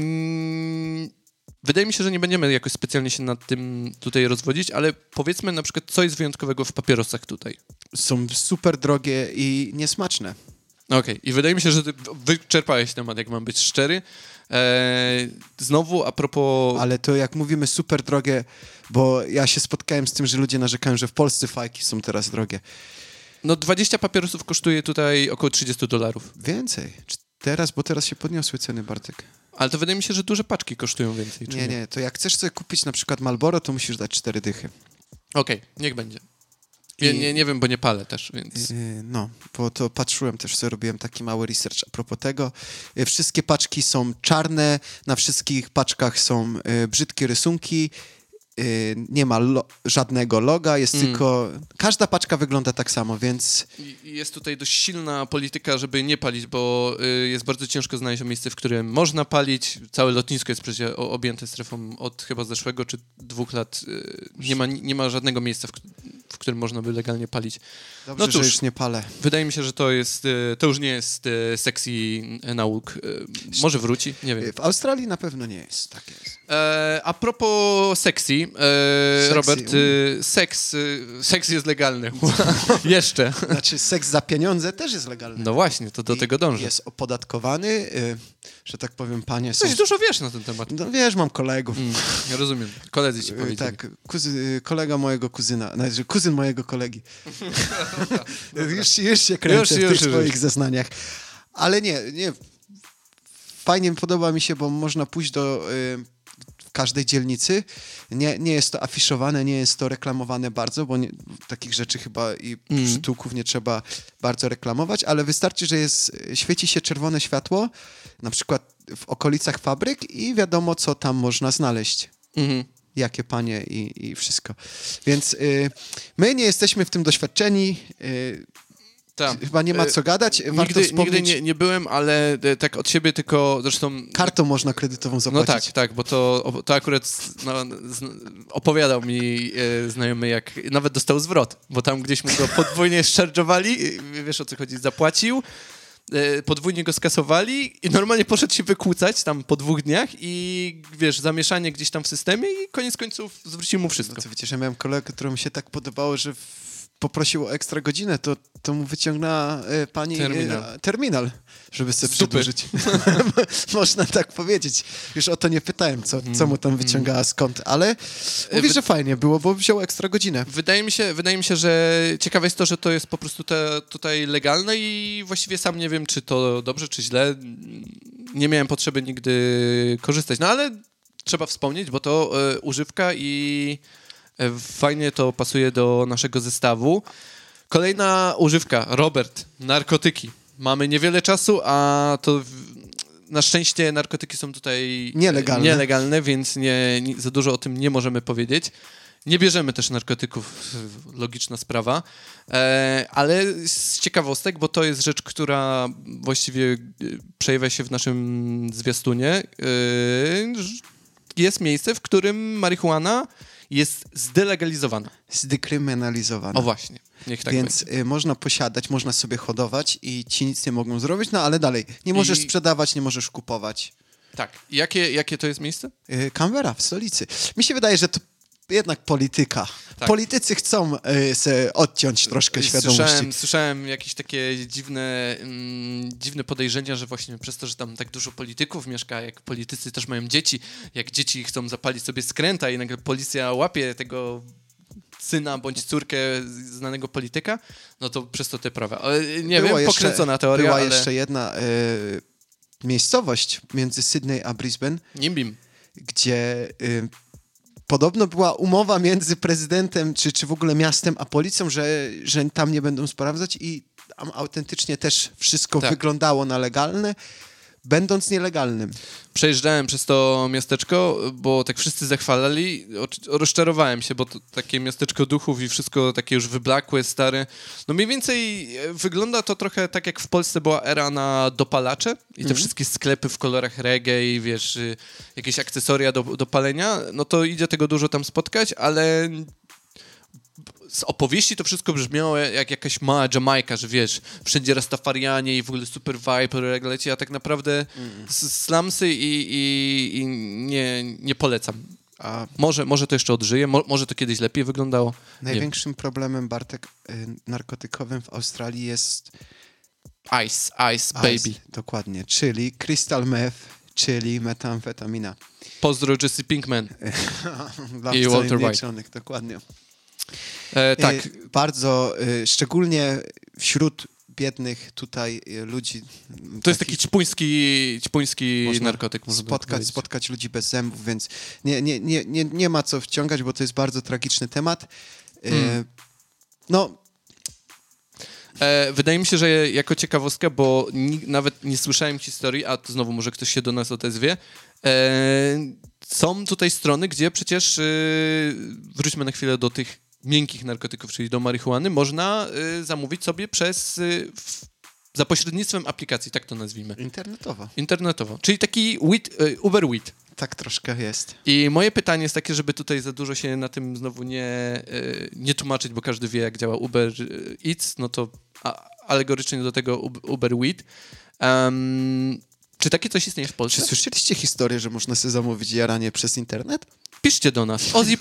Speaker 2: wydaje mi się, że nie będziemy jakoś specjalnie się nad tym tutaj rozwodzić, ale powiedzmy na przykład, co jest wyjątkowego w papierosach tutaj.
Speaker 3: Są super drogie i niesmaczne.
Speaker 2: Okej, i wydaje mi się, że ty wyczerpałeś temat, jak mam być szczery. Eee, znowu a propos...
Speaker 3: Ale to jak mówimy super drogie, bo ja się spotkałem z tym, że ludzie narzekają, że w Polsce fajki są teraz drogie.
Speaker 2: No 20 papierosów kosztuje tutaj około 30 dolarów.
Speaker 3: Więcej. Teraz, bo teraz się podniosły ceny, Bartek.
Speaker 2: Ale to wydaje mi się, że duże paczki kosztują więcej. czy
Speaker 3: Nie, nie, to jak chcesz sobie kupić na przykład Malboro, to musisz dać cztery dychy.
Speaker 2: Okej, niech będzie. Nie,
Speaker 3: I-
Speaker 2: nie, nie wiem, bo nie palę też, więc...
Speaker 3: Yy, No, bo to patrzyłem też, sobie robiłem taki mały research a propos tego. Yy, Wszystkie paczki są czarne, na wszystkich paczkach są yy, brzydkie rysunki, yy, nie ma lo- żadnego loga, jest
Speaker 2: Mm.
Speaker 3: tylko... Każda paczka wygląda tak samo, więc
Speaker 2: Jest tutaj dość silna polityka, żeby nie palić, bo y, jest bardzo ciężko znaleźć miejsce, w którym można palić. Całe lotnisko jest przecież objęte strefą od chyba zeszłego czy dwóch lat. y, Nie ma, nie ma żadnego miejsca, w, w którym można by legalnie palić.
Speaker 3: Dobrze,
Speaker 2: no
Speaker 3: że
Speaker 2: cóż.
Speaker 3: już nie palę.
Speaker 2: Wydaje mi się, że to jest, e, to już nie jest e, sexy nauk. E, Może wróci, nie wiem.
Speaker 3: W Australii na pewno nie jest, tak jest.
Speaker 2: E, a propos sexy, e,
Speaker 3: Sexy,
Speaker 2: Robert, e, seks, seks jest legalny. Jeszcze.
Speaker 3: Znaczy seks za pieniądze też jest legalny.
Speaker 2: No właśnie, to do
Speaker 3: I
Speaker 2: tego dążę.
Speaker 3: Jest opodatkowany, y, że tak powiem, panie są...
Speaker 2: Coś dużo wiesz na ten temat.
Speaker 3: No wiesz, mam kolegów.
Speaker 2: Mm, ja rozumiem. Koledzy ci powiedzieli.
Speaker 3: Tak, kuzy, kolega mojego kuzyna, znaczy kuzyn mojego kolegi. już, już się kręcę
Speaker 2: Już,
Speaker 3: w
Speaker 2: już,
Speaker 3: tych
Speaker 2: już.
Speaker 3: swoich zeznaniach. Ale nie, nie. Fajnie podoba mi się, bo można pójść do y, każdej dzielnicy. Nie, nie jest to afiszowane, nie jest to reklamowane bardzo, bo nie, takich rzeczy chyba i
Speaker 2: Mm.
Speaker 3: przytułków nie trzeba bardzo reklamować, ale wystarczy, że jest, świeci się czerwone światło, na przykład w okolicach fabryk i wiadomo, co tam można znaleźć
Speaker 2: Mhm.
Speaker 3: Jakie panie i, i wszystko. Więc y, my nie jesteśmy w tym doświadczeni. Y,
Speaker 2: Tak.
Speaker 3: chyba nie ma co gadać. Warto
Speaker 2: Nigdy,
Speaker 3: wspomnieć,
Speaker 2: nigdy nie, nie byłem, ale e, tak od siebie tylko zresztą...
Speaker 3: kartą można kredytową
Speaker 2: No
Speaker 3: zapłacić.
Speaker 2: tak, tak, bo to, to akurat no, opowiadał mi e, znajomy, jak nawet dostał zwrot, bo tam gdzieś mu go podwójnie szczarżowali, e, wiesz o co chodzi, zapłacił, podwójnie go skasowali i normalnie poszedł się wykłócać tam po dwóch dniach i wiesz, zamieszanie gdzieś tam w systemie i koniec końców zwrócił mu
Speaker 3: No
Speaker 2: wszystko.
Speaker 3: to wiecie, że miałem kolegę, któremu się tak podobało, że poprosił o ekstra godzinę, to, to mu wyciągnęła e, pani
Speaker 2: Terminal.
Speaker 3: E, terminal, żeby sobie
Speaker 2: dupy.
Speaker 3: przedłużyć. Można tak powiedzieć. Już o to nie pytałem, co, co mu tam wyciągała, skąd, ale mówi,
Speaker 2: Mm. wy-
Speaker 3: że fajnie było, bo wziął ekstra godzinę.
Speaker 2: Wydaje mi, się, wydaje mi się, że ciekawe jest to, że to jest po prostu te, tutaj legalne i właściwie sam nie wiem, czy to dobrze, czy źle. Nie miałem potrzeby nigdy korzystać. No ale trzeba wspomnieć, bo to e, używka i e, fajnie to pasuje do naszego zestawu. Kolejna używka, Robert, narkotyki. Mamy niewiele czasu, a to na szczęście narkotyki są tutaj e,
Speaker 3: Nielegalne.
Speaker 2: nielegalne więc nie, nie, za dużo o tym nie możemy powiedzieć. Nie bierzemy też narkotyków, logiczna sprawa, e, ale z ciekawostek, bo to jest rzecz, która właściwie e, przejawia się w naszym zwiastunie. E, jest miejsce, w którym marihuana jest zdelegalizowana.
Speaker 3: Zdekryminalizowane.
Speaker 2: O właśnie, niech tak
Speaker 3: Więc
Speaker 2: będzie.
Speaker 3: y, można posiadać, można sobie hodować i ci nic nie mogą zrobić, no ale dalej. Nie możesz
Speaker 2: I-
Speaker 3: sprzedawać, nie możesz kupować.
Speaker 2: Tak. Jakie, jakie to jest miejsce?
Speaker 3: Y, Canberra w stolicy. Mi się wydaje, że to jednak polityka.
Speaker 2: Tak.
Speaker 3: Politycy chcą y, se odciąć troszkę świadomości.
Speaker 2: Słyszałem, słyszałem jakieś takie dziwne, mm, dziwne podejrzenia, że właśnie przez to, że tam tak dużo polityków mieszka, jak politycy też mają dzieci, jak dzieci chcą zapalić sobie skręta i nagle policja łapie tego syna bądź córkę znanego polityka, no to przez to te prawa. Nie
Speaker 3: Była
Speaker 2: wiem,
Speaker 3: jeszcze-
Speaker 2: pokręcona teoria,
Speaker 3: Była
Speaker 2: ale...
Speaker 3: jeszcze jedna y, miejscowość między Sydney a Brisbane,
Speaker 2: Nimbim.
Speaker 3: gdzie y, podobno była umowa między prezydentem, czy, czy w ogóle miastem, a policją, że, że tam nie będą sprawdzać i tam autentycznie też wszystko
Speaker 2: Tak.
Speaker 3: wyglądało na legalne, będąc nielegalnym.
Speaker 2: Przejeżdżałem przez to miasteczko, bo tak wszyscy zachwalali. Rozczarowałem się, bo to takie miasteczko duchów i wszystko takie już wyblakłe, stare. No mniej więcej e, wygląda to trochę tak, jak w Polsce była era na dopalacze i te wszystkie sklepy w kolorach reggae i wiesz, y, jakieś akcesoria do, do palenia. No to idzie tego dużo tam spotkać, ale z opowieści to wszystko brzmiało jak jakaś mała Jamajka, że wiesz, wszędzie Rastafarianie i w ogóle super vibe leci, a tak naprawdę s- slumsy i, i, i nie, nie polecam.
Speaker 3: A
Speaker 2: Może, może to jeszcze odżyje, mo, może to kiedyś lepiej wyglądało.
Speaker 3: Największym problemem, Bartek, y, narkotykowym w Australii jest
Speaker 2: Ice, ice, baby.
Speaker 3: ice, dokładnie, czyli crystal meth, czyli metamfetamina.
Speaker 2: Pozdro Jesse Pinkman. I Walter White.
Speaker 3: dokładnie.
Speaker 2: E, tak,
Speaker 3: Y, bardzo, y, szczególnie wśród biednych tutaj y, ludzi.
Speaker 2: to jest taki ćpuński, ćpuński
Speaker 3: Można
Speaker 2: narkotyk. można by
Speaker 3: spotkać, spotkać ludzi bez zębów, więc nie, nie, nie, nie, nie ma co wciągać, bo to jest bardzo tragiczny temat.
Speaker 2: Mm.
Speaker 3: No,
Speaker 2: E, wydaje mi się, że jako ciekawostka, bo nawet nie słyszałem historii, a to znowu może ktoś się do nas odezwie. E, są tutaj strony, gdzie przecież, e, wróćmy na chwilę do tych miękkich narkotyków, czyli do marihuany, można e, zamówić sobie przez, e, w, za pośrednictwem aplikacji, tak to nazwijmy,
Speaker 3: internetowo.
Speaker 2: internetowo. Czyli taki weed, e, Uber Weed.
Speaker 3: tak troszkę jest.
Speaker 2: I moje pytanie jest takie, żeby tutaj za dużo się na tym znowu nie, e, nie tłumaczyć, bo każdy wie, jak działa Uber Eats, no to a, alegorycznie do tego Ub- Uber Wheat. Um, czy takie coś istnieje w
Speaker 3: Czy
Speaker 2: Polsce?
Speaker 3: słyszeliście historię, że można sobie zamówić jaranie przez internet?
Speaker 2: Piszcie do nas. Ozzy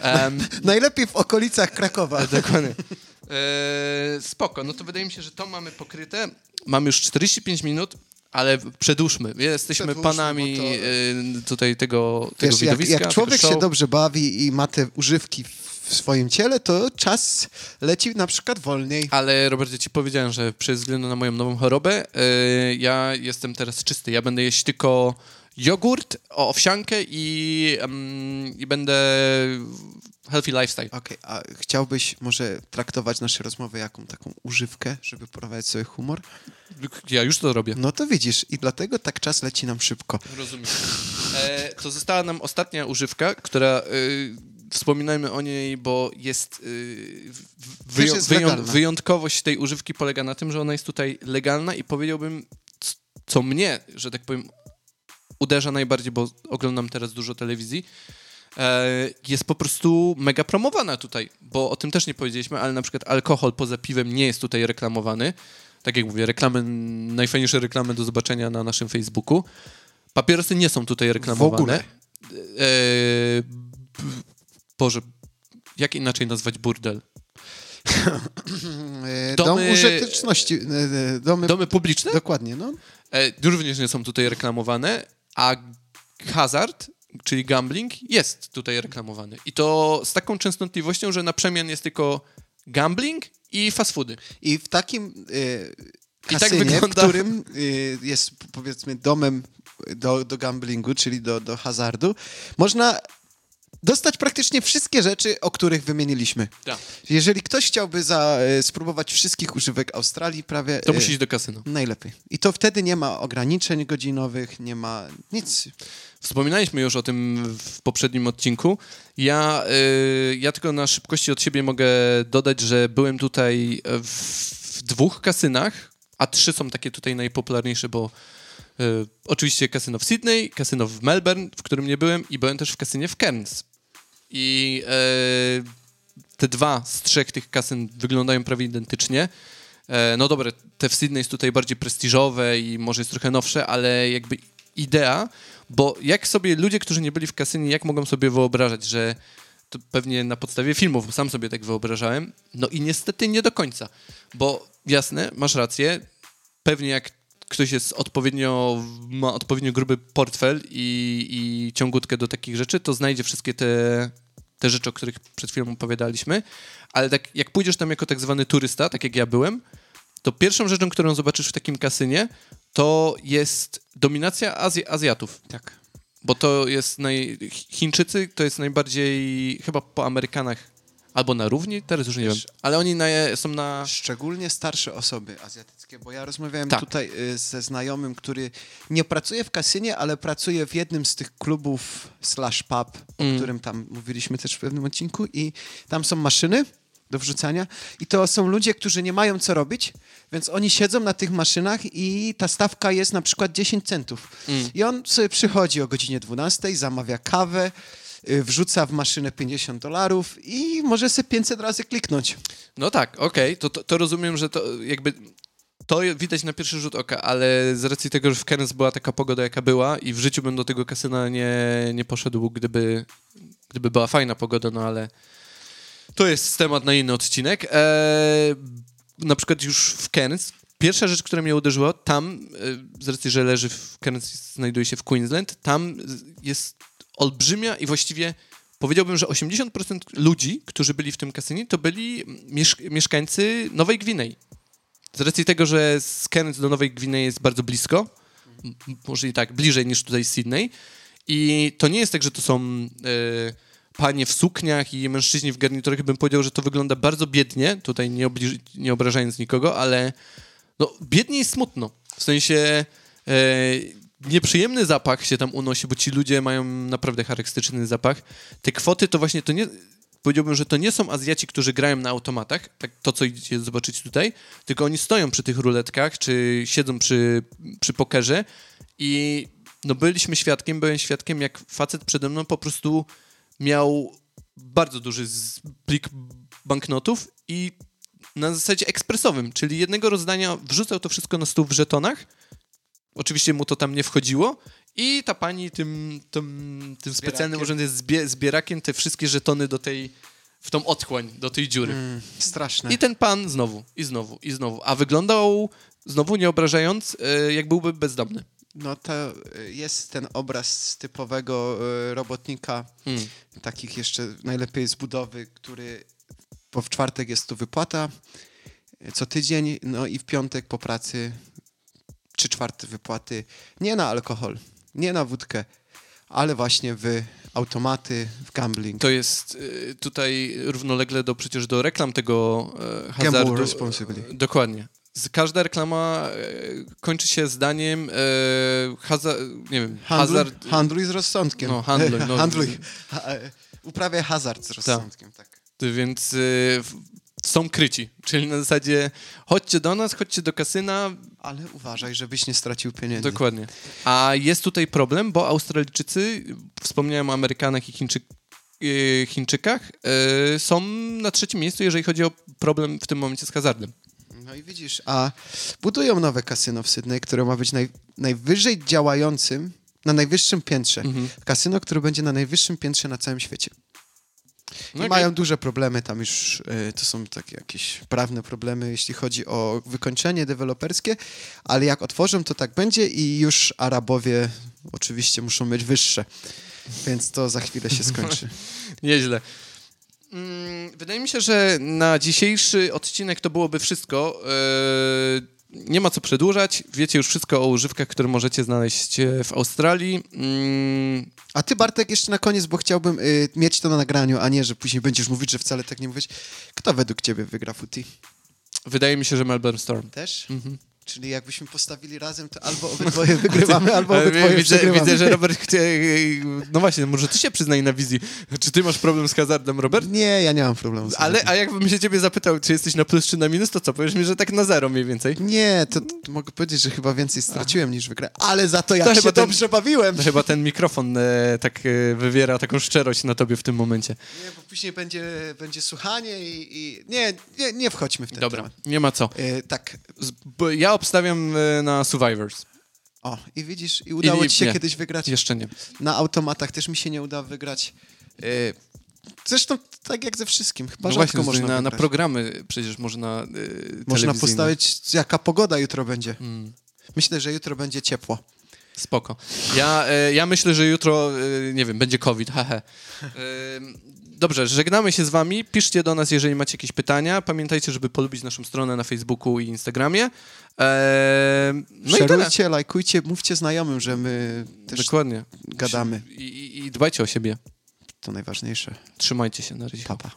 Speaker 2: Em,
Speaker 3: Najlepiej w okolicach Krakowa.
Speaker 2: Dokładnie. E, spoko, no to wydaje mi się, że to mamy pokryte. Mamy już 45 minut, ale przedłużmy. Jesteśmy
Speaker 3: Przedłużmy,
Speaker 2: panami
Speaker 3: to-
Speaker 2: e, tutaj tego, tego
Speaker 3: Wiesz, jak,
Speaker 2: widowiska.
Speaker 3: jak człowiek
Speaker 2: tego
Speaker 3: się dobrze bawi i ma te używki w swoim ciele, to czas leci na przykład wolniej.
Speaker 2: Ale Robercie, ci powiedziałem, że przez względu na moją nową chorobę e, ja jestem teraz czysty. Ja będę jeść tylko jogurt, owsiankę i, em, i będę healthy lifestyle.
Speaker 3: Okej, a chciałbyś może traktować nasze rozmowy jaką taką używkę, żeby prowadzić sobie humor?
Speaker 2: Ja już to robię.
Speaker 3: No to widzisz i dlatego tak czas leci nam szybko.
Speaker 2: Rozumiem. E, to została nam ostatnia używka, która... Y, wspominajmy o niej, bo jest, y, wyją,
Speaker 3: jest
Speaker 2: wyją, wyjątkowość tej używki polega na tym, że ona jest tutaj legalna i powiedziałbym, co mnie, że tak powiem, uderza najbardziej, bo oglądam teraz dużo telewizji, e, jest po prostu mega promowana tutaj, bo o tym też nie powiedzieliśmy, ale na przykład alkohol poza piwem nie jest tutaj reklamowany. Tak jak mówię, reklamy, najfajniejsze reklamy do zobaczenia na naszym Facebooku. Papierosy nie są tutaj reklamowane.
Speaker 3: ogóle.
Speaker 2: E, Boże, jak inaczej nazwać burdel? Domy-
Speaker 3: Dom użyteczności. e, Domy,
Speaker 2: Domy publiczne?
Speaker 3: Dokładnie, no.
Speaker 2: Również nie są tutaj reklamowane, a hazard, czyli gambling, jest tutaj reklamowany. I to z taką częstotliwością, że na przemian jest tylko gambling i fast foody.
Speaker 3: I w takim
Speaker 2: tak
Speaker 3: kasynie,
Speaker 2: wygląda-
Speaker 3: w którym e, jest powiedzmy domem do, do gamblingu, czyli do, do hazardu, można dostać praktycznie wszystkie rzeczy, o których wymieniliśmy.
Speaker 2: Tak.
Speaker 3: Jeżeli ktoś chciałby za, e, spróbować wszystkich używek Australii, prawie...
Speaker 2: To
Speaker 3: e,
Speaker 2: musi iść do kasyna.
Speaker 3: Najlepiej. I to wtedy nie ma ograniczeń godzinowych, nie ma nic.
Speaker 2: Wspominaliśmy już o tym w poprzednim odcinku. Ja, y, ja tylko na szybkości od siebie mogę dodać, że byłem tutaj w, w dwóch kasynach, a trzy są takie tutaj najpopularniejsze, bo y, oczywiście kasyno w Sydney, kasyno w Melbourne, w którym nie byłem i byłem też w kasynie w Cairns. I y, te dwa z trzech tych kasyn wyglądają prawie identycznie. E, No dobra, te w Sydney jest tutaj bardziej prestiżowe i może jest trochę nowsze, ale jakby idea, bo jak sobie ludzie, którzy nie byli w kasynie, jak mogą sobie wyobrażać, że to pewnie na podstawie filmów, bo sam sobie tak wyobrażałem, no i niestety nie do końca, bo jasne, masz rację, pewnie jak ktoś jest odpowiednio, ma odpowiednio gruby portfel i, i ciągutkę do takich rzeczy, to znajdzie wszystkie te, te rzeczy, o których przed chwilą opowiadaliśmy, ale tak jak pójdziesz tam jako tak zwany turysta, tak jak ja byłem, to pierwszą rzeczą, którą zobaczysz w takim kasynie, to jest dominacja Azji, Azjatów.
Speaker 3: Tak.
Speaker 2: Bo to jest naj... Chińczycy to jest najbardziej chyba po Amerykanach albo na równi, teraz już nie wiem. Ale oni na, są na...
Speaker 3: Szczególnie starsze osoby bo ja rozmawiałem
Speaker 2: Tak.
Speaker 3: tutaj y, ze znajomym, który nie pracuje w kasynie, ale pracuje w jednym z tych klubów slash pub,
Speaker 2: Mm.
Speaker 3: o którym tam mówiliśmy też w pewnym odcinku i tam są maszyny do wrzucania i to są ludzie, którzy nie mają co robić, więc oni siedzą na tych maszynach i ta stawka jest na przykład 10 centów.
Speaker 2: Mm.
Speaker 3: I on sobie przychodzi o godzinie 12, zamawia kawę, y, wrzuca w maszynę 50 dolarów i może sobie 500 razy kliknąć.
Speaker 2: No tak, okej, to, to, to rozumiem, że to jakby... To widać na pierwszy rzut oka, ale z racji tego, że w Cairns była taka pogoda, jaka była i w życiu bym do tego kasyna nie, nie poszedł, gdyby, gdyby była fajna pogoda, no ale to jest temat na inny odcinek. Eee, na przykład już w Cairns, pierwsza rzecz, która mnie uderzyła, tam, e, z racji, że leży w Cairns, znajduje się w Queensland, tam jest olbrzymia i właściwie powiedziałbym, że 80% ludzi, którzy byli w tym kasynie, to byli miesz- mieszkańcy Nowej Gwinei. Z racji tego, że z Cairns do Nowej Gwinei jest bardzo blisko, może i tak, bliżej niż tutaj Sydney. I to nie jest tak, że to są e, panie w sukniach i mężczyźni w garniturach. Bym powiedział, że to wygląda bardzo biednie, tutaj nie, nie obrażając nikogo, ale no, biednie i smutno. W sensie e, nieprzyjemny zapach się tam unosi, bo ci ludzie mają naprawdę charakterystyczny zapach. Te kwoty to właśnie to nie... Powiedziałbym, że to nie są Azjaci, którzy grają na automatach, tak to, co idziecie zobaczyć tutaj, tylko oni stoją przy tych ruletkach, czy siedzą przy, przy pokerze i no byliśmy świadkiem, byłem świadkiem, jak facet przede mną po prostu miał bardzo duży plik banknotów i na zasadzie ekspresowym, czyli jednego rozdania wrzucał to wszystko na stół w żetonach. Oczywiście mu to tam nie wchodziło. I ta pani tym, tym, tym specjalnym urządzeniem, zbie, zbierakiem, te wszystkie żetony do tej, w tą otchłań, do tej dziury.
Speaker 3: Mm, straszne.
Speaker 2: I ten pan znowu, i znowu, i znowu. A wyglądał, znowu nie obrażając, e, jak byłby bezdomny.
Speaker 3: No to y, jest ten obraz typowego y, robotnika,
Speaker 2: Mm.
Speaker 3: takich jeszcze najlepiej z budowy, który, bo w czwartek jest tu wypłata co tydzień, no i w piątek po pracy trzy czwarte wypłaty nie na alkohol, nie na wódkę, ale właśnie w automaty, w gambling.
Speaker 2: To jest e, tutaj równolegle do przecież do reklam tego e, hazardu.
Speaker 3: Gamble responsibly.
Speaker 2: E, Dokładnie. Każda reklama e, kończy się zdaniem e, haza, nie wiem,
Speaker 3: Handluj,
Speaker 2: hazard...
Speaker 3: handluj z rozsądkiem.
Speaker 2: No, handluj, no.
Speaker 3: handluj. Ha, uprawiaj hazard z rozsądkiem, tak.
Speaker 2: Więc y, są kryci, czyli na zasadzie chodźcie do nas, chodźcie do kasyna,
Speaker 3: Ale uważaj, żebyś nie stracił pieniędzy.
Speaker 2: dokładnie. A jest tutaj problem, bo Australijczycy, wspomniałem o Amerykanach i Chińczyk, y, Chińczykach, y, są na trzecim miejscu, jeżeli chodzi o problem w tym momencie z hazardem.
Speaker 3: No i widzisz, a budują nowe kasyno w Sydney, które ma być naj, najwyżej działającym, na najwyższym piętrze.
Speaker 2: Mhm.
Speaker 3: Kasyno, które będzie na najwyższym piętrze na całym świecie. I
Speaker 2: No
Speaker 3: mają duże problemy, tam już y, to są takie jakieś prawne problemy, jeśli chodzi o wykończenie deweloperskie, ale jak otworzą, to tak będzie i już Arabowie oczywiście muszą mieć wyższe, więc to za chwilę się skończy.
Speaker 2: Nieźle. Mm, Wydaje mi się, że na dzisiejszy odcinek to byłoby wszystko. Eee, Nie ma co przedłużać. Wiecie już wszystko o używkach, które możecie znaleźć e, w Australii. Mm,
Speaker 3: A ty, Bartek, jeszcze na koniec, bo chciałbym y, mieć to na nagraniu, a nie, że później będziesz mówić, że wcale tak nie mówić. Kto według ciebie wygra Footy?
Speaker 2: Wydaje mi się, że Melbourne Storm.
Speaker 3: Też?
Speaker 2: Mhm.
Speaker 3: Czyli jakbyśmy postawili razem, to albo obydwoje wygrywamy, albo obydwoje
Speaker 2: widzę,
Speaker 3: przegrywamy.
Speaker 2: widzę, że Robert chce... No właśnie, może ty się przyznaj na wizji. Czy ty masz problem z hazardem, Robert?
Speaker 3: Nie, ja nie mam problemu z
Speaker 2: Ale, a jakbym się ciebie zapytał, czy jesteś na plus czy na minus, to co? Powiesz mi, że tak na zero mniej więcej.
Speaker 3: Nie, to, to mogę powiedzieć, że chyba więcej straciłem niż wygrałem. Ale za to ja
Speaker 2: To
Speaker 3: się
Speaker 2: ten-
Speaker 3: dobrze bawiłem.
Speaker 2: No chyba ten mikrofon e, tak e, wywiera taką szczerość na tobie w tym momencie.
Speaker 3: Nie, bo później będzie, będzie słuchanie i, i... Nie, nie, nie wchodźmy w ten
Speaker 2: Dobra,
Speaker 3: temat.
Speaker 2: nie ma co.
Speaker 3: E, tak,
Speaker 2: Z, bo ja obstawiam e, na Survivors.
Speaker 3: o, i widzisz, i udało
Speaker 2: I-
Speaker 3: ci się
Speaker 2: nie.
Speaker 3: kiedyś wygrać.
Speaker 2: Jeszcze nie.
Speaker 3: Na automatach też mi się nie uda wygrać. E, zresztą tak jak ze wszystkim, chyba
Speaker 2: No właśnie,
Speaker 3: można
Speaker 2: na, na programy przecież można e,
Speaker 3: Można postawić, jaka pogoda jutro będzie.
Speaker 2: Mm,
Speaker 3: Myślę, że jutro będzie ciepło.
Speaker 2: Spoko. Ja, e, ja myślę, że jutro, e, nie wiem, będzie COVID, hehe. Dobrze, żegnamy się z wami. Piszcie do nas, jeżeli macie jakieś pytania. Pamiętajcie, żeby polubić naszą stronę na Facebooku i Instagramie. E, no.
Speaker 3: Szerujcie, lajkujcie, mówcie znajomym, że my też
Speaker 2: Dokładnie.
Speaker 3: gadamy.
Speaker 2: I, i, dbajcie o siebie.
Speaker 3: To najważniejsze.
Speaker 2: Trzymajcie się na razie.
Speaker 3: Papa.